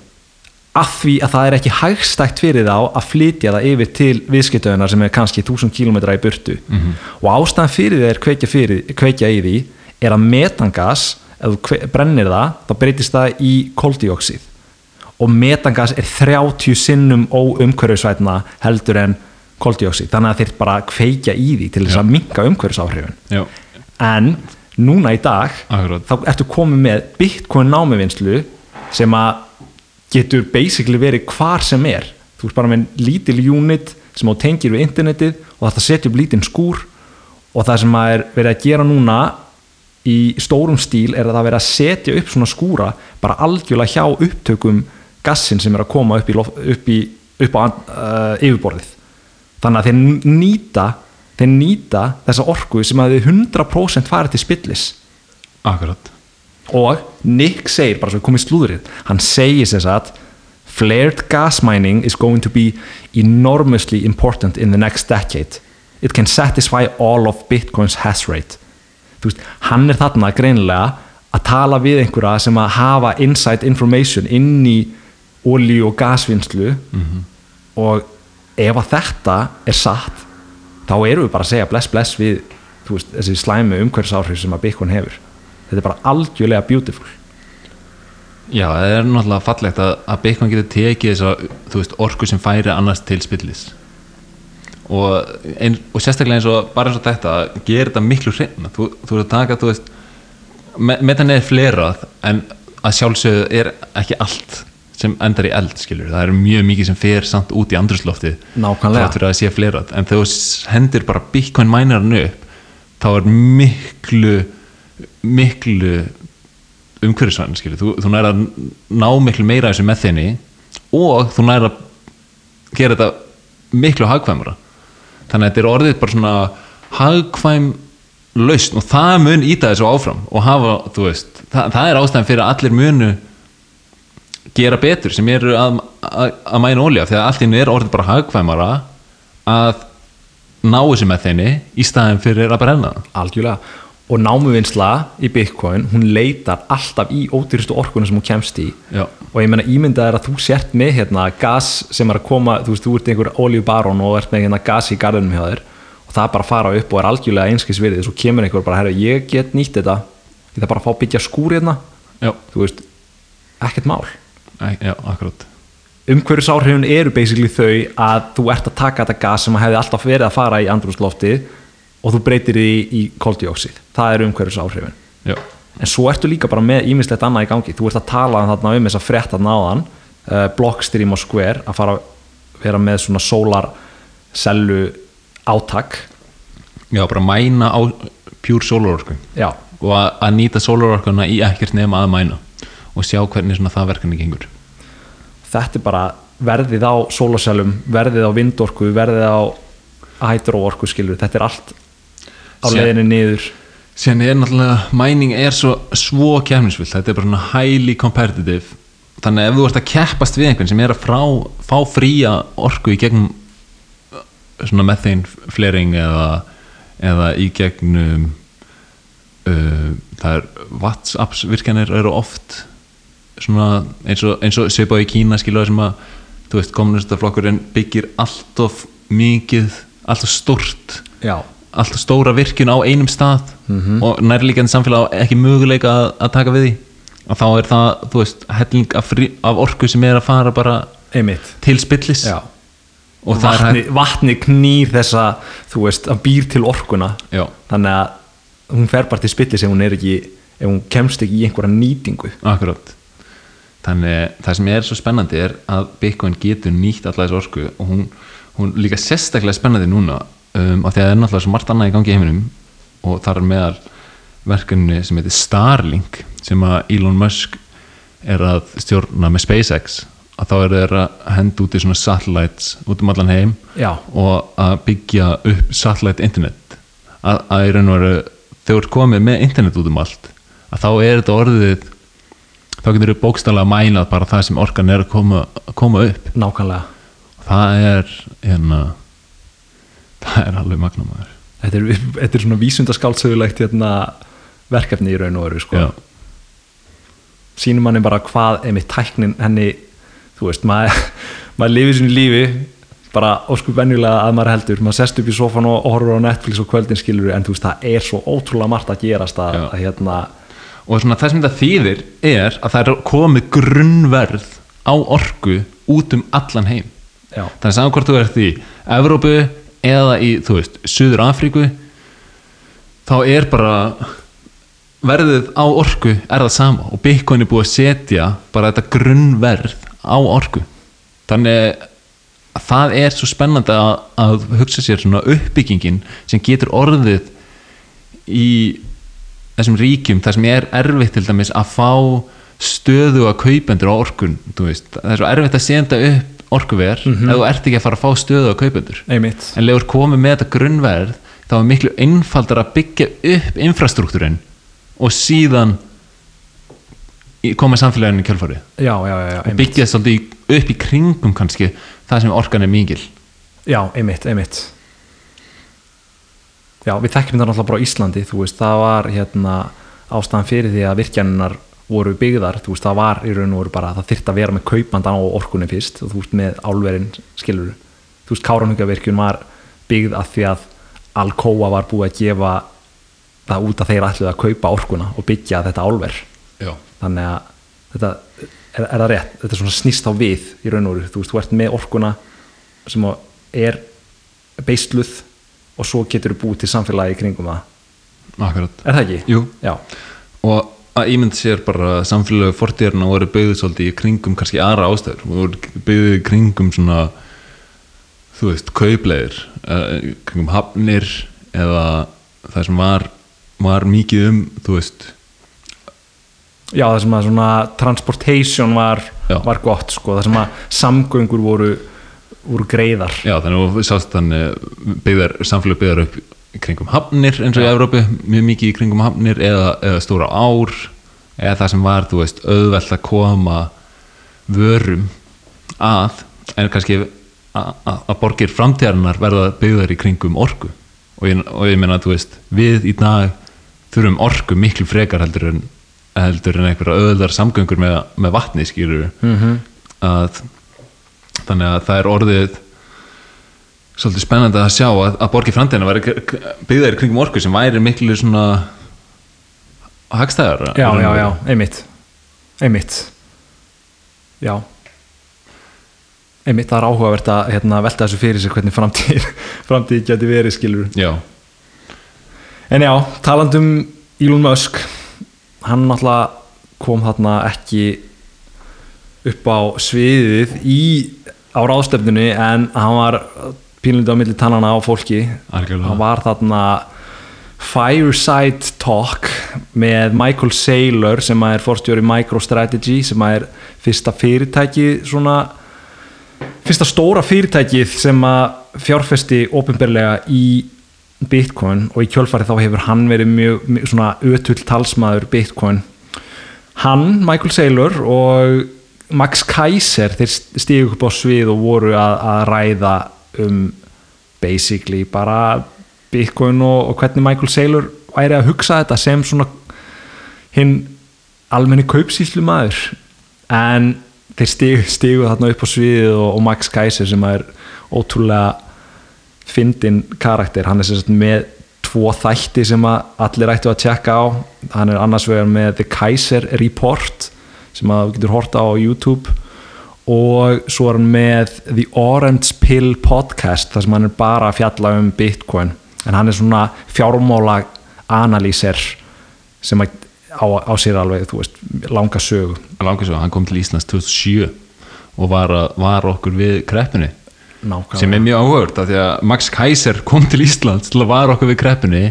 af því að það er ekki hægstækt fyrir þá að flytja það yfir til viðskiptöðunar sem er kannski 1000 km í burtu. Og ástæðan fyrir þeir kveikja, fyrir, kveikja í því er að metangas ef þú brennir það, þá breytist það í koldíoxid og metangas er 30 sinnum óumhverfisvætna heldur en koldíoxid, þannig að þeir bara kveikja í því til þess að minka umhverfisáhrifin. Já, en núna í dag Akkurat. þá ertu komið með bitcoin námivinslu sem að getur basically verið hvar sem er. Þú ert bara með lítil unit sem á tengir við internetið og þetta setja upp lítinn skúr og það sem að er verið að gera núna í stórum stíl er að það verið að setja upp svona skúra bara algjörlega hjá upptökum gassin sem er að koma upp, í, loft- upp, í, upp á uh, yfirborðið. Þannig að þeir nýta þeir nýta þessa orku sem að þið 100% farið til spillis. Akkurat og Nick segir, bara svo komið slúðrið hann segir sem sagt flared gas mining is going to be enormously important in the next decade. It can satisfy all of Bitcoin's hash rate. Þú veist, hann er þarna greinilega að tala við einhverja sem að hafa inside information inn í olíu og gasvinnslu. Og ef að þetta er satt þá erum við bara að segja bless bless við veist, þessi slæmu umhverfisáhrif sem að Bitcoin hefur þetta er bara algjörlega beautiful. Já, það er náttúrulega fallegt að, að Bitcoin getur tekið þess að þú veist, orku sem færi annars til spillis. Og, ein, og sérstaklega eins og bara eins og þetta gerir þetta miklu hreina þú, þú ert að taka, þú veist me, metan er flerað en að sjálfsögðu er ekki allt sem endar í eld, skilur. Það er mjög mikið sem fer samt út í andrusloftið Nákvæmlega. fyrir að það sé flerað. En þegar þú hendir bara Bitcoin mænaran upp þá er miklu miklu umhverfisvæn skilur, þú, þú nær að ná miklu meira þessu með þinni og þú nær að gera þetta miklu hagkvæmara. Þannig að þetta er orðið bara svona hagkvæm lausn og það mun íta þessu áfram og hafa, þú veist, það, það er ástæðan fyrir að allir munu gera betur sem eru að, að, að mæna ólja að allt inni er orðið bara hagkvæmara að ná þessu með þinni í staðin fyrir að brenna það. Algjörlega og námuvinnsla í Bitcoin hún leitar alltaf í ódýristu orkuna sem hún kemst í. Já. og ég meina ímyndað er að þú sért með hérna, gas sem er að koma, þú veist, þú ert einhver olíubarón og ert með hérna, gas í garðinum hjá þér. Og það er bara að fara upp og er algjörlega einskisvirðið. Svo kemur einhver bara, herra, ég get nýtt þetta. Ég þarf bara að fá að byggja skúr hérna. Já, þú veist, ekkert mál. Já, akkurat. Umhverfisáhrifin eru basically þau að þú ert að taka þetta gas sem hefði alltaf verið að fara í andrúsloftið og þú breytir því í koldioxid það eru umhverfisáhrifin. Já, en svo ertu líka bara með ímislegt annað í gangi. Þú ert að tala þarna um þess að frétta náðan uh, Blockstream og Square að fara að vera með svona solar sellu átak. Já bara mæna á pure solarorku já, og að, að nýta solarorkuna í ekkert nema að mæna og sjá hvernig svona það verkefni gengur. Þetta er bara verðið á solarsellum, verðið á vindorku verðið á hydroorku skilur, þetta er allt á leiðinni niður. Síðan er náttúrulega, mæning er svo, svo kefnisvill, þetta er bara svona highly competitive. Þannig að ef þú ert að keppast við einhvern sem er að frá, fá fría orku í gegnum uh, svona methane flaring eða, eða í gegnum uh, það er WhatsApps virkjanir eru oft svona eins og, eins og svipað í Kína skilur sem að þú veist kommunistaflokkurinn byggir allt of mikið, allt of stort já, alltaf stóra virkun á einum stað og nærlíkandi samfélag ekki möguleika að, að taka við því. Og þá er það, þú veist, helling af, frí, af orku sem er að fara bara einmitt. til spillis. Já. og það er vatni, vatni knýr þessa þú veist, að býr til orkuna. Já, þannig að hún fer bara til spillis ef hún er ekki, ef hún kemst ekki í einhverja nýtingu. Akkurat. Þannig það sem er svo spennandi er að Bitcoin getur nýtt alla þessu orku og hún, hún líka sérstaklega spennandi núna um, af því að það er náttúrulega svo margt annað í gangi í heiminum og þar er meðal verkefni sem heitir Starlink sem að Elon Musk er að stjórna með SpaceX að þá er þeir að henda út í svona satellites út um allan heim já, og að byggja upp satellite internet. Að, að í raun og veru þú ert komið með internet út um allt að þá er þetta orðið þá getur þú bókstæðlega að mæla bara það sem orkan er að koma, að koma upp. Nákvæmlega. Það er hérna það er alveg magnamaður. Þetta er, þetta er svona vísundaskáldsögulegt hérna, verkefni í raun og veru sko. Sínum manni bara hvað einmitt tæknin henni þú veist, maður, maður lifið sínu lífi bara óskup venjulega að maður heldur. Maður sest upp í sofan og, horfur á Netflix og kvöldin skilur en þú veist, það er svo ótrúlega margt að gerast að, að hérna og svona það sem þetta þýðir er að það er komið grunnverð á orku út um allan heim. Já, þannig að saman hvort þú ert í Evrópu eða í, þú veist, Suður Afríku þá er bara verðið á orku er það sama og Bitcoin er búið að setja bara þetta grunnverð á orku. Þannig að það er svo spennandi að, að hugsa sér svona uppbyggingin sem getur orðið í þessum ríkjum þar sem er erfitt til dæmis að fá stöðu að kaupendur á orkun það er svo erfitt að senda upp orkuver ef þú ert ekki að fara að fá stöðu kaupendur. Einmitt. En legur komið með þetta grunnverð þá er miklu einfaldar að byggja upp infrastruktúrin og síðan koma samfélaginu í já, og byggja svolítið í- upp í kringum kannski það sem orkan er mingil já, einmitt, einmitt. Já, við þekkjum þetta náttúrulega bara á Íslandi þú veist, það var hérna ástæðan fyrir því að virkjaninnar voru byggðar þú veist, það var í raun og voru bara það þyrfti að vera með kaupandan á orkunni fyrst og þú veist, með álverin skilur þú veist, Káranhugavirkjun var byggð að því að Alcoa var búið að gefa það út að þeir ætluð að kaupa orkuna og byggja þetta álver. Já, þannig að þetta er, er það rétt, þetta er svona snýst á við í raun og veru, þú veist, þú ert með orkuna sem er beisluð og svo getur þú búið til samfélagi kringum það. Akkurat. Er það ekki? Jú. Já, og að ímynd sér bara að samfélögu fortíðarna voru byggðið svolítið í kringum kannski aðra ástæður. Voru byggðið í kringum svona þú veist, kaupleir uh, kringum hafnir eða það sem var var mikið um, þú veist. Já það sem að svona transportation var, var gott sko, það sem að samgöngur voru, voru greiðar. Já, þannig að sást þannig byggðar, samfélög byggðar upp kringum hafnir eins og í Evrópu, mjög mikið í kringum hafnir eða, eða stóra ár eða það sem var, þú veist, auðvelt að koma vörum að, en kannski að, borgir framtíðarinnar verða byggðar í kringum orku. Og ég, og ég meina, þú veist, við í dag þurfum orku miklu frekar heldur en heldur en einhverja auðvöldar samgöngur með, með vatni skýrur Mhm. að þannig að það er orðið svolítið spennandi að sjá að, að borgir framtíðina væri byggðar í kringum orku sem væri miklu svona hagstæðar Já, já, já, einmitt. Einmitt. Já. Einmitt, það er áhugavert að hérna, velta þessu fyrir sig hvernig framtíð framtíð geti verið skilur já, En já, talandum Elon Musk hann náttúrulega kom þarna ekki upp á sviðið í, á ráðstefnunni en hann var pínlindi á milli tannana á fólki. Hann var þarna Fireside Talk með Michael Saylor sem er forstjóri MicroStrategy sem er fyrsta fyrirtæki svona fyrsta stóra fyrirtækið sem að fjárfesti ofinberlega í Bitcoin. Og í kjölfari þá hefur hann verið mjög, mjög svona ötull talsmaður Bitcoin. Hann, Michael Saylor og Max Kaiser þeir stígu upp á svið og voru að, að ræða um basically bara Bitcoin og, og hvernig Michael Saylor væri að hugsa þetta sem svona hinn almenni kaupsýslu maður en þeir stigu, stigu þarna upp á sviðið og, og Max Kaiser sem er ótrúlega fyndin karakter, hann er sagt með tvo þætti sem allir ættu að tjekka á, hann er annars vegar með The Kaiser Report sem að þú getur horta á YouTube og svo er hann með The Orange Pill Podcast þar sem hann er bara að fjalla um Bitcoin. En hann er svona fjármála analýser sem á, á sér alveg, þú veist, langa sögu. Langar svo, hann kom til Íslands 2007 og var, var okkur við kreppunni. Nákvæmlega. Sem er mjög áhugavert af því að Max Kaiser kom til Íslands til að vara okkur við kreppunni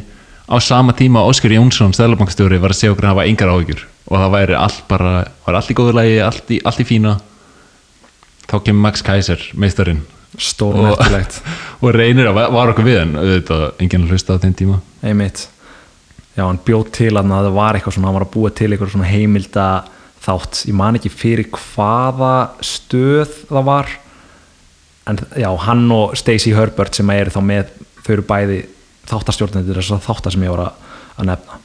á sama tíma Óskar Jónsson stæðlabankstjóri var að segja okkur að hafa engar áhyggjur. Og það væri allt bara, var allt í góðu lagi allt í, allt í fína þá kemur Max Kaiser, meistarinn. Stórmerkilegt og reynir að vara okkur við en auðvitað enginn hlusta á þeim tíma. Einmitt. Já, hann bjóð til að það var eitthvað svona hann var að búa til eitthvað svona heimilda þátt, ég man ekki fyrir hvaða stöð það var en já, hann og Stacey Herbert sem eru þá með þau eru bæði þáttarstjórnendur þess að þáttar sem ég var að, að nefna.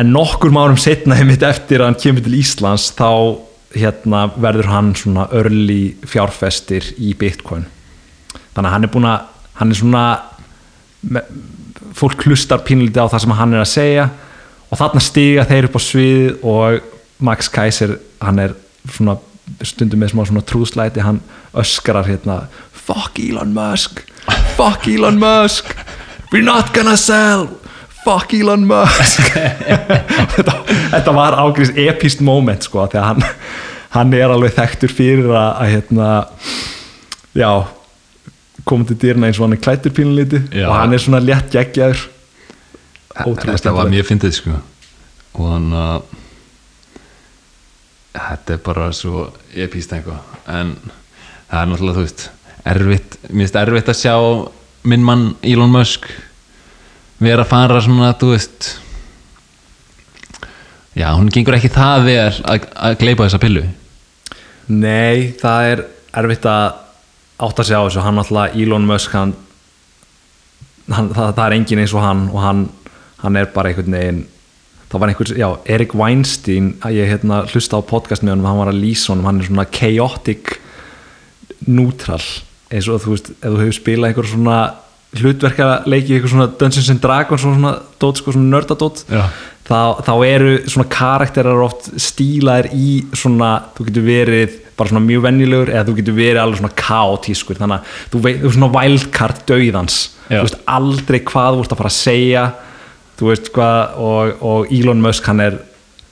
En nokkur márum setna einmitt eftir að hann kemur til Íslands þá hérna verður hann svona early fjárfestir í Bitcoin. Þannig að hann er búin að hann er svona me- fólk hlustar pínlítið á það sem hann er að segja og þarna stiga þeir upp á svið og Max Kaiser hann er svona stundum með smá svona trúðslæti hann öskrar hérna fuck Elon Musk fuck Elon Musk we're not gonna sell fuck Elon Musk. Þetta, þetta var ágrís epist moment sko þegar hann, hann er alveg þekktur fyrir að, að hérna já komið til dýrna eins og hann er klættur pínlítið Já. og hann er svona létt geggjaður. Ótrúlega þetta var mjög fyndið sko. Og hann að þetta er bara svo ég pýst eitthvað en það er náttúrulega þú veist erfitt, mér finnst erfitt að sjá minn mann Elon Musk vera að fara svona þú veist já, hún gengur ekki það vel að, að gleipa þessa pillu Nei, það er erfitt að átta sig á þessu hann alltaf Elon Musk hann, hann, það, það er engin eins og hann og hann, hann er bara einhvern veginn það var einhvers, já, Erik Weinstein ég hérna hlusta á podcast með honum hann var að lýsa honum, hann er svona chaotic neutral eins og þú veist, ef þú hefur spilað einhver svona hlutverkaleiki, einhver svona Dungeons and Dragons svona, svona, dót, sko, svona nördadót Já. Þá, þá eru svona karakterar oft stílaðir í svona, þú getur verið bara svona mjög venjulegur eða þú getur verið alveg svona kaotískur. Þannig að þú veit, þú er svona wildcard dauðans. Já. þú veist aldrei hvað þú ert að fara að segja þú veist hvað og, og Elon Musk hann er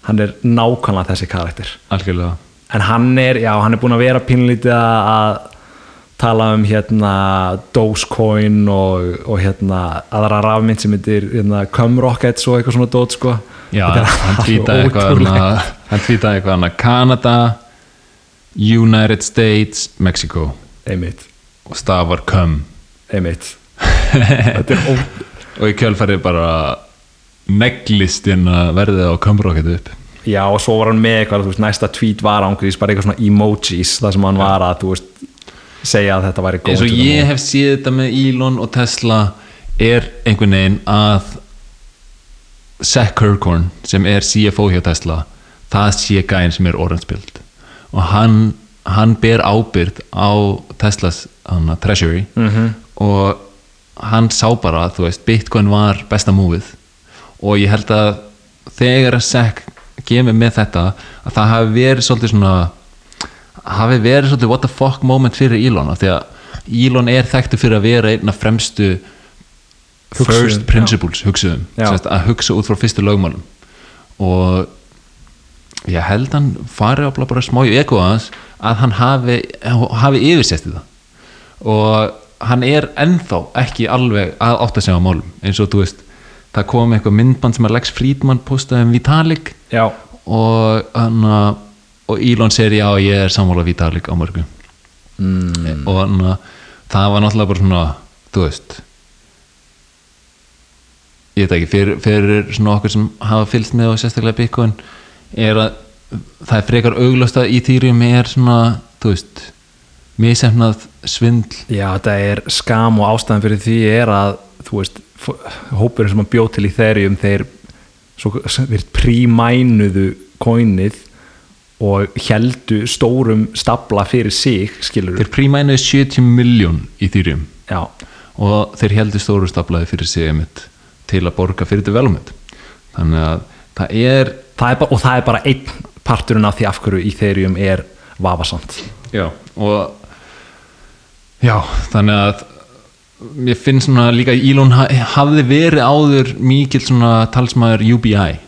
hann er nákvæmlega þessi karakter. Algjörlega. En hann er, já, hann er búin að vera pínlítið að að tala um hérna Dogecoin og, og hérna aðra rafmynd sem heitir hérna, Cumrockets og eitthvað svona dót sko. Já, hann tweetaði eitthvað hana, hann tweetaði eitthvað hana Canada United States, Mexico. Einmitt, og stafar ó, og í kjölfærið bara neglist hérna verðið á come rocket upp. Já og svo var hann með eitthvað, þú veist, næsta tweet var ángrís bara eitthvað svona emojis, það sem hann var að þú veist, segja að þetta væri góð eins og ég hef séð þetta með Elon og Tesla er einhvern veginn að Zach Kirkhorn sem er CFO hjá Tesla það sé gæinn sem er orange build og hann, hann ber ábyrgd á Teslas hana, treasury. Mhm. og hann sá bara þú veist, Bitcoin var besta múfið og ég held að þegar að Zach kemur með þetta að það hafi verið svolítið svona hafi verið svolítið what the fuck moment fyrir Elon af því að Elon er þekktu fyrir að vera einn af fremstu Hugsuðum, first principles hugsuðum. Sest, að hugsa út frá fyrstu lögmálum. Og ég held hann fari ábla bara smá í ego hans að hann hafi, hafi yfirsett í það. Og hann er ennþá ekki alveg að átta sig á málum eins og þú veist það kom eitthvað myndband sem að Lex Friedman postaði um Vitalik já, og, hana, og Elon segir já ég er sammála Vitalik á mörgum mm. og hana, það var náttúrulega bara svona þú veist ég veit ekki, fyrir, fyrir svona okkur sem hafa fylgst með og sérstaklega Bitcoin er að það er frekar auglast að Ethereum er svona, þú veist misefnað svindl já, þetta er skam og ástæðan fyrir því er að þú veist, hópurinn sem hann bjóð til í þeirrium þeir, svo, þeir prímænuðu kóinnið og heldu stórum stabla fyrir sig, skilur þeir prímænuðu 70 miljón Ethereum. Já, og þeir heldur stóru staflaði fyrir sig einmitt til að borga fyrir development þannig að það er það er bara, og það er bara einn parturinn af því af hverju í þeirrium er vafasamt. Já, og já, þannig að ég finn svona líka ha hafði verið áður mikill svona talsmaður UBI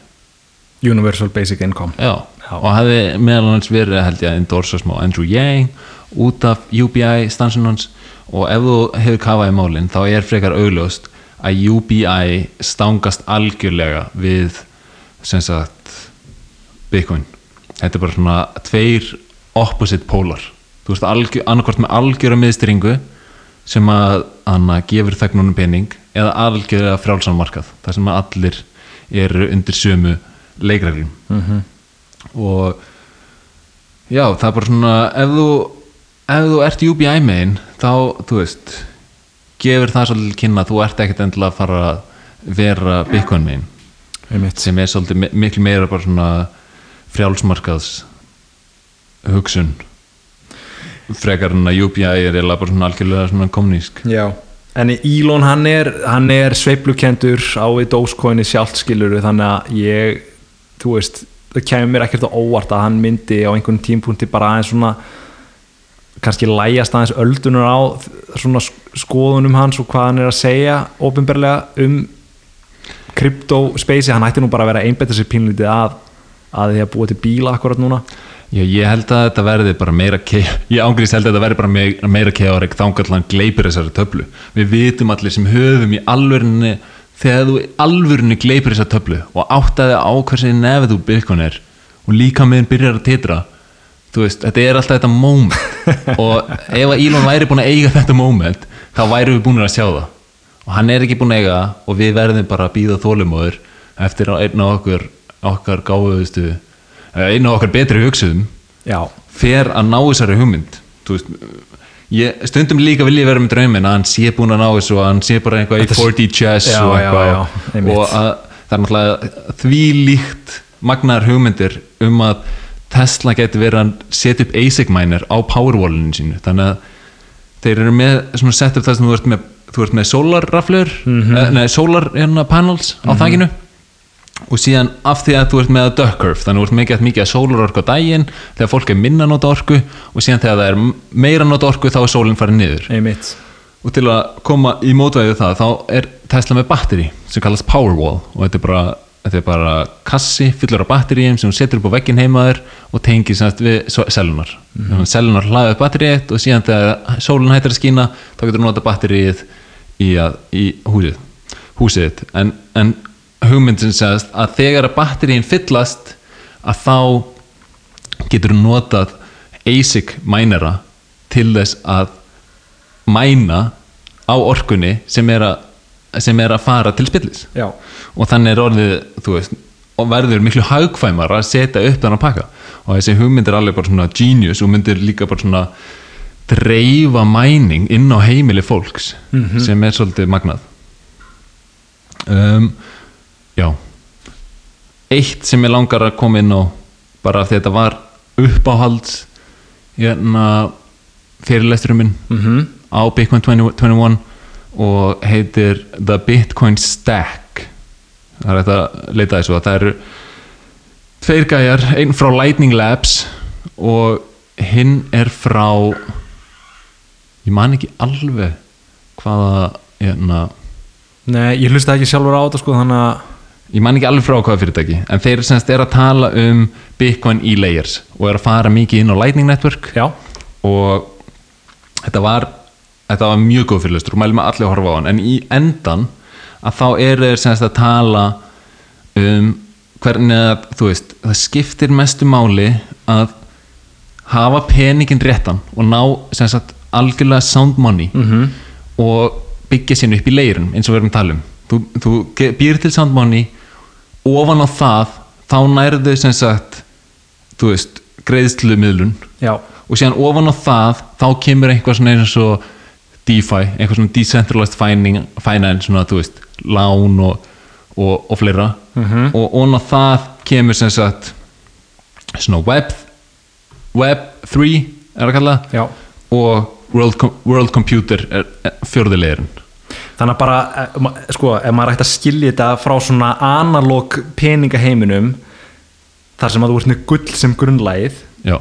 Universal Basic Income. Já, Já. og hafði meðal hans verið held ég að endorsa smá Andrew Yang út af UBI stansun hans og ef þú hefur kafað í málinn þá er frekar augljóst að UBI stangast algjörlega við sem sagt Bitcoin þetta er bara svona tveir opposite pólar þú veist algjör, annarkvort með algjöra miðstyringu sem að hana, gefur þegnunum pening eða algjörlega frjálsan markað þar sem að allir eru undir sömu leikreglum Mhm. Og já, það er bara svona ef þú, ef þú ert UBI megin þá, þú veist gefur það svolítið kynna að þú ert ekkert endilega að fara að vera Bitcoin megin. Einmitt. sem er svolítið mi- miklu meira bara svona frjálsmarkaðs hugsun. Frekar en að UBI er eiginlega bara svona algjörlega svona kommunísk Já, en Elon hann er, er sveiflukendur á við Dogecoini sjálft skiluru þannig að ég, þú veist það kemur mér ekkert á óvart að hann myndi á einhvern tímpunkti bara aðeins svona kannski lægjast aðeins öldunar á svona sk- skoðunum hans og hvað hann er að segja ofinberlega um kryptospacei, hann ætti nú bara að vera að einbetta sér pínlítið að að því að búa til bíla akkurat núna. Já, ég held að þetta verði bara meira ég ángrís held að þetta verði bara meira, meira keðarik þangað hann gleipir þessari töflu. Við vitum allir sem höfum í alvörunni þegar þú í alvörunni gleipir þessari töflu og áttaði á hversu nefið þú Bitcoin er og líka meðin byrjar að titra þú veist, þetta er alltaf þetta moment. Og ef að Elon væri búin að eiga þetta moment þá væri við búin að sjá það. Og hann er ekki búin að eiga og við verðum bara að býða þólumóður eftir að einn af okkur okkar gáðustu einu af okkar betri hugsuðum fer að ná þessari hugmynd. Veist ég, stundum líka vil ég vera með drauminn að hann sé búin að ná þessu og hann sé bara eitthvað í Þetta- 4D chess Já, og já, eitthvað já, einmitt. og að, það er náttúrulega því líkt magnar hugmyndir um að Tesla geti verið að setja upp ASIC miner á powerwallinu sínu þannig að þeir eru með svona setup þar sem þú ert með, með solarraflur Mhm. eh, nei, solar hérna, á þakinu og síðan af því að þú ert með að duck curve þannig að þú ert mikið, mikið að sólarorku á daginn þegar fólk er minna að nota orku og síðan þegar það er meira að nota orku þá er sólinn farið niður. Einmitt. Og til að koma í mótvæðið það þá er Tesla með batteri sem kallast Powerwall og þetta er bara, þetta er bara kassi fyllur af batteríum sem hún setur upp á veggin heimaður og tengir við sellunar mm -hmm. sellunar hlaði upp batterið og síðan þegar sólinn hættir að skína þá getur þú nota batterið í, að, í húsið húsið en, en hugmyndin segast að þegar að batteríin fyllast að þá getur notað ASIC mænera til þess að mæna á orkunni sem er að, sem er að fara til spillis. Já, og þannig er orðið veist, verður miklu hagkvæmar að setja upp þannig að pakka. Og þessi hugmynd er alveg bara svona genius og myndir líka bara svona dreifa mæning inn á heimili fólks sem er svolítið magnað. Um, já. Eitt sem ég langar að koma inn á bara því að þetta var uppáhalds hérna fyrirlesturum minn mhm. á Bitcoin 2021 og heitir The Bitcoin Stack. Það er þetta að leita þessu að það eru tveir gæjar, einn frá Lightning Labs og hinn er frá ég man ekki alveg hvaða hérna, Nei, ég hlusta ekki sjálfur á þetta sko þannig að ég man ekki alveg frá hvaða fyrirtæki en þeir semst er að tala um Bitcoin í layers og er að fara mikið inn á Lightning Network. Já, og þetta var þetta var mjög góð fyrirlestur og mælum að allir horfa á hann. En í endan að þá eru þeir semst að tala um hvernig að þú veist það skiptir mestu máli að hafa peningin réttan og ná semst að algjörlega sound money -hmm. og byggja sín upp í leirun eins og við erum að tala um þú, þú býr til sound money ofan á það þá nærðu sem sagt þú veist greiðslumiðlun. Já, og síðan ofan á það þá kemur eitthvað svona eins og DeFi, eitthvað svona decentralized fining, finance, svona þú veist lán og, og, og fleira. -hmm. og ofan á það kemur sem sagt svona web web 3 er að kalla það, já. Og world, world computer er, er fjörðilegurinn Þannig að bara, eh, sko, ef maður ætti að skilja þetta frá svona analóg peningaheiminum þar sem að þú ert með gull sem grunnlægið já,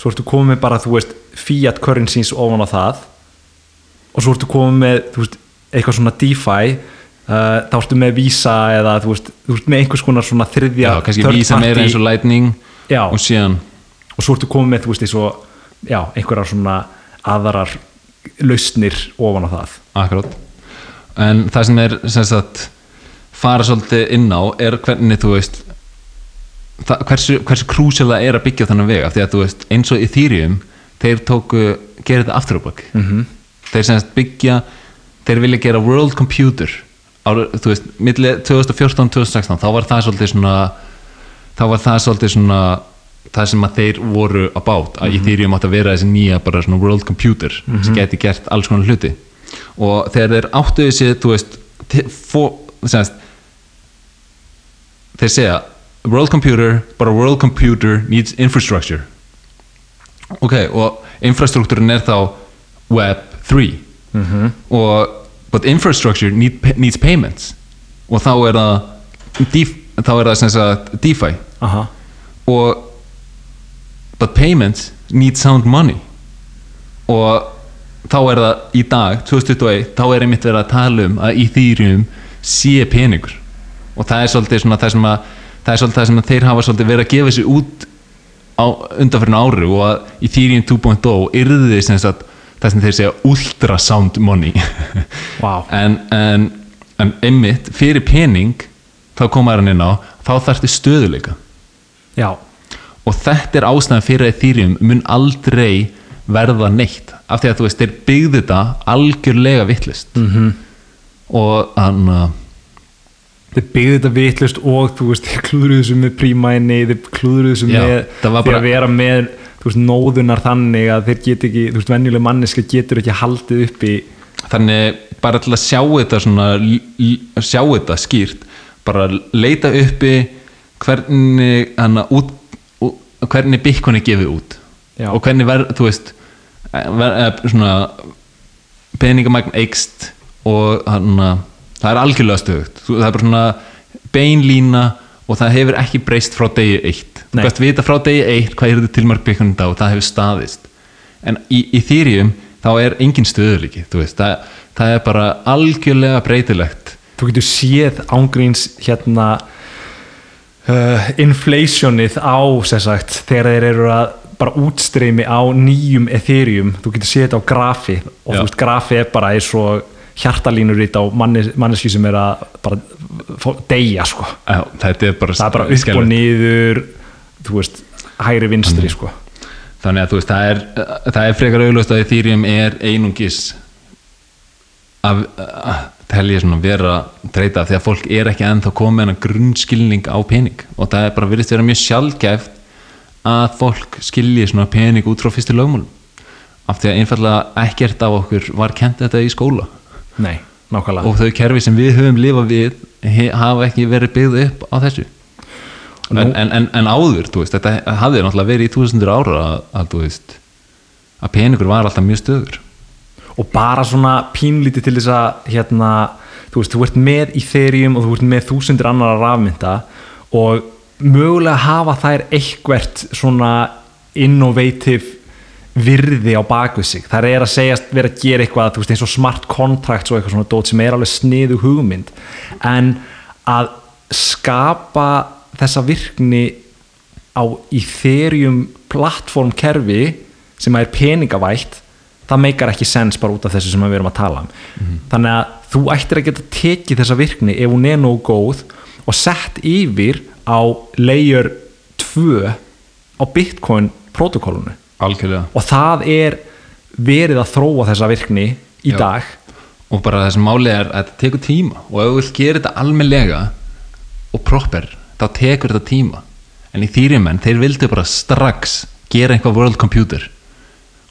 svo ertu komið með bara, þú veist, fiat currencies ofan á það og svo ertu komið með, þú veist, eitthvað svona DeFi uh, þá ertu með Visa eða, þú veist, þú veist með einhvers konar svona þriðja já kannski vísa meira eins og lightning Já. og síðan og svo ertu komið með, þú veist, eins og já, einhverjar svona aðrar lausnir ofan á það. Akkurát En það sem er sem sagt fara svolítið inn á er hvernig þú veist það, hversu, hversu krúsjál það er að byggja þannig vega. Því að þú veist eins og Ethereum þeir tóku, gera þetta aftur á bak. -hmm. þeir sem sagt byggja þeir vilja gera world computer. Ára, þú veist, milli 2014-2016 þá var það svolítið svona þá var það svolítið svona það sem að þeir voru að bát að Ethereum átt að vera þessi nýja bara svona world computer sem geti gert alls konar hluti og þegar þeir áttu þessi þú veist fó, semast, þeir segja world computer, but a world computer needs infrastructure. Ok, og infrastruktúrin er þá web 3 -hmm. og but infrastructure need, needs payments. Og þá er það def, þá er það sem sagt DeFi. Aha. og but payments need sound money. Og þá er það í dag 2021, þá er einmitt verið að tala um að Ethereum sé peningur. Og það er svolítið svona það sem að það er svolítið það sem að þeir hafa svolítið verið að gefa sig út á undanfyrin ári og að Ethereum 2.0 yrði sem sagt það sem þeir segja ultra sound money. Vá. en, en, en einmitt fyrir pening þá komaður hann inn á þá þarftu stöðuleika já, og þetta er ástæðan fyrir að Ethereum mun aldrei verða neitt af því að þú veist, þeir byggðu þetta algjörlega vittlist -hmm. og hann þeir byggðu þetta vitlust og þú veist, þeir klúðruðu þessu með prímæni þeir klúðruðu þessu með var því bara- að vera með þú veist, nóðunar þannig að þeir get ekki þú veist, venjuleg manneska getur ekki haldið upp í þannig bara til að sjá þetta svona, sjá þetta skýrt bara leita uppi hvernig hana, út, út, hvernig Bitcoin er gefið út Já. og hvernig verð, þú veist peningamagn eikst og hana, það er algjörlega stöðugt. Þú- það er bara svona beinlína og það hefur ekki breyst frá degi eitt. Þú Nei. veist vita frá degi eitt hvað er þetta tilmark Bitcoin í dag og það hefur staðist. En í, í Ethereum þá er engin stöðulíki þú veist, það, það er bara algjörlega breytilegt. Þú getur séð ángríns hérna uh, inflationið á sagt, þegar þeir eru að bara útstreymi á nýjum ethereum, þú getur séð þetta á grafi og Já. þú veist, grafi er bara eins og hjartalínur á mannes, manneski sem er að bara deyja sko, Já, þetta er bara, það er bara upp og niður þú veist, hægri vinstri sko. Þannig að þú veist, það er, það er frekar auglust að Ethereum er einungis að, að telja svona vera treyta því að fólk er ekki ennþá komið með grunnskilning á pening. Og það er bara virðist vera mjög sjálfgæft að fólk skilji svona pening út frá fyrstu lögmálum. Af því að einfallega ekkert af okkur var kent þetta í skóla. Nei, nákvæmlega. Og þau kerfi sem við höfum lifað við hafa ekki verið byggð upp á þessu. Nú- en, en, en, en áður, veist, þetta hafði náttúrulega verið í þúsundur ára að, veist að peningur var alltaf mjög stöður. Og bara svona pínlítið til þess að hérna, þú veist, þú ert með Ethereum og þú ert með þúsundir annara rafmynda og mögulega hafa þær eitthvert svona innovative virði á bakvið sig. Þær er að segjast vera að gera eitthvað þú veist, eins og smart contracts og eitthvað svona dót sem er alveg sniðu hugmynd. En að skapa þessa virkni á Ethereum plattform kerfi sem er peningavætt það meikar ekki sens bara út af þessu sem við erum að tala um. Þannig að þú ættir að geta tekið þessa virkni ef hún er nógu góð og sett yfir á layer 2 á Bitcoin algjörlega. Og það er verið að þróa þessa virkni í Já. dag. Og bara þessi máli er að þetta tekur tíma. Og ef þú vilt gera þetta almennilega og proper, þá tekur þetta tíma. En í þýrjumenn, þeir vildu bara strax gera einhvað world computer.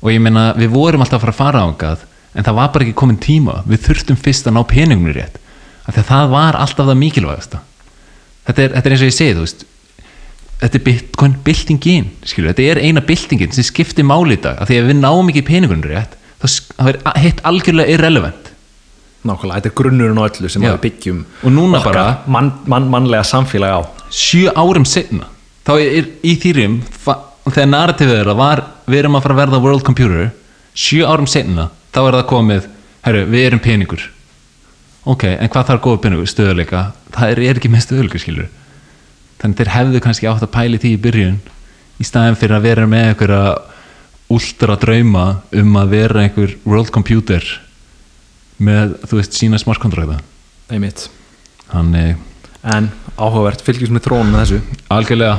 Og ég meina, við vorum alltaf að fara að fara ángað en það var bara ekki komin tíma. Við þurftum fyrst að ná peningunni rétt. Af því að það var alltaf það mikilvægasta þetta er, þetta er eins og ég segi, þú veist þetta er bitcoin byltingin skilur, þetta er eina byltingin sem skiptir máli í dag. Af því að við náum ekki peningunni rétt þá er hitt algjörlega irrelevant. Nákvæmlega, þetta er grunnurinn á öllu sem Já. við byggjum Og núna bara- mann, mann, mannlega samfélag á. Sjö árum setna þá er í þýrjum þegar narrativið er að var, við erum að fara að verða world computer sjö árum setna þá er það komið, herru, við erum peningur ok, en hvað þarf góða peningur? Stöðuleika, það er, er ekki með stöðuleika skilur þannig þeir hefðu kannski átt að pæli því í byrjun í staðin fyrir að vera með einhverja ultra drauma um að vera einhver world computer með, þú veist, sína smart contracta einmitt þannig, en áhugavert, fylgjum með þróunum með þessu. Algjörlega.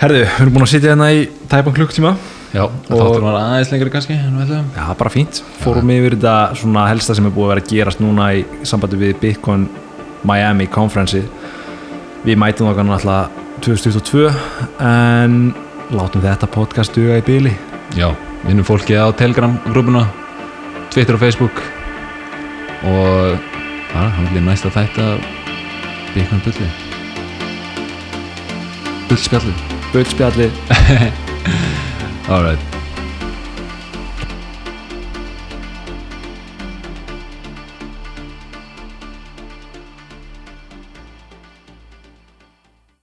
Herðu, við erum búin að sitja hérna í tæpan klukktíma Já, þáttur var aðeins lengri kannski já, bara fínt, fórum yfir þetta svona helsta sem er búið að vera að gerast núna í sambandi við Bitcoin Miami konferensi við mætum okkar náttúrulega 2022 en látum þetta podcast duga í byli Já, vinnum fólki á Telegram-grúpuna Twitter og Facebook. Og bara, hann vil næsta þætta Bitcoin bulli Bullspjalli All right.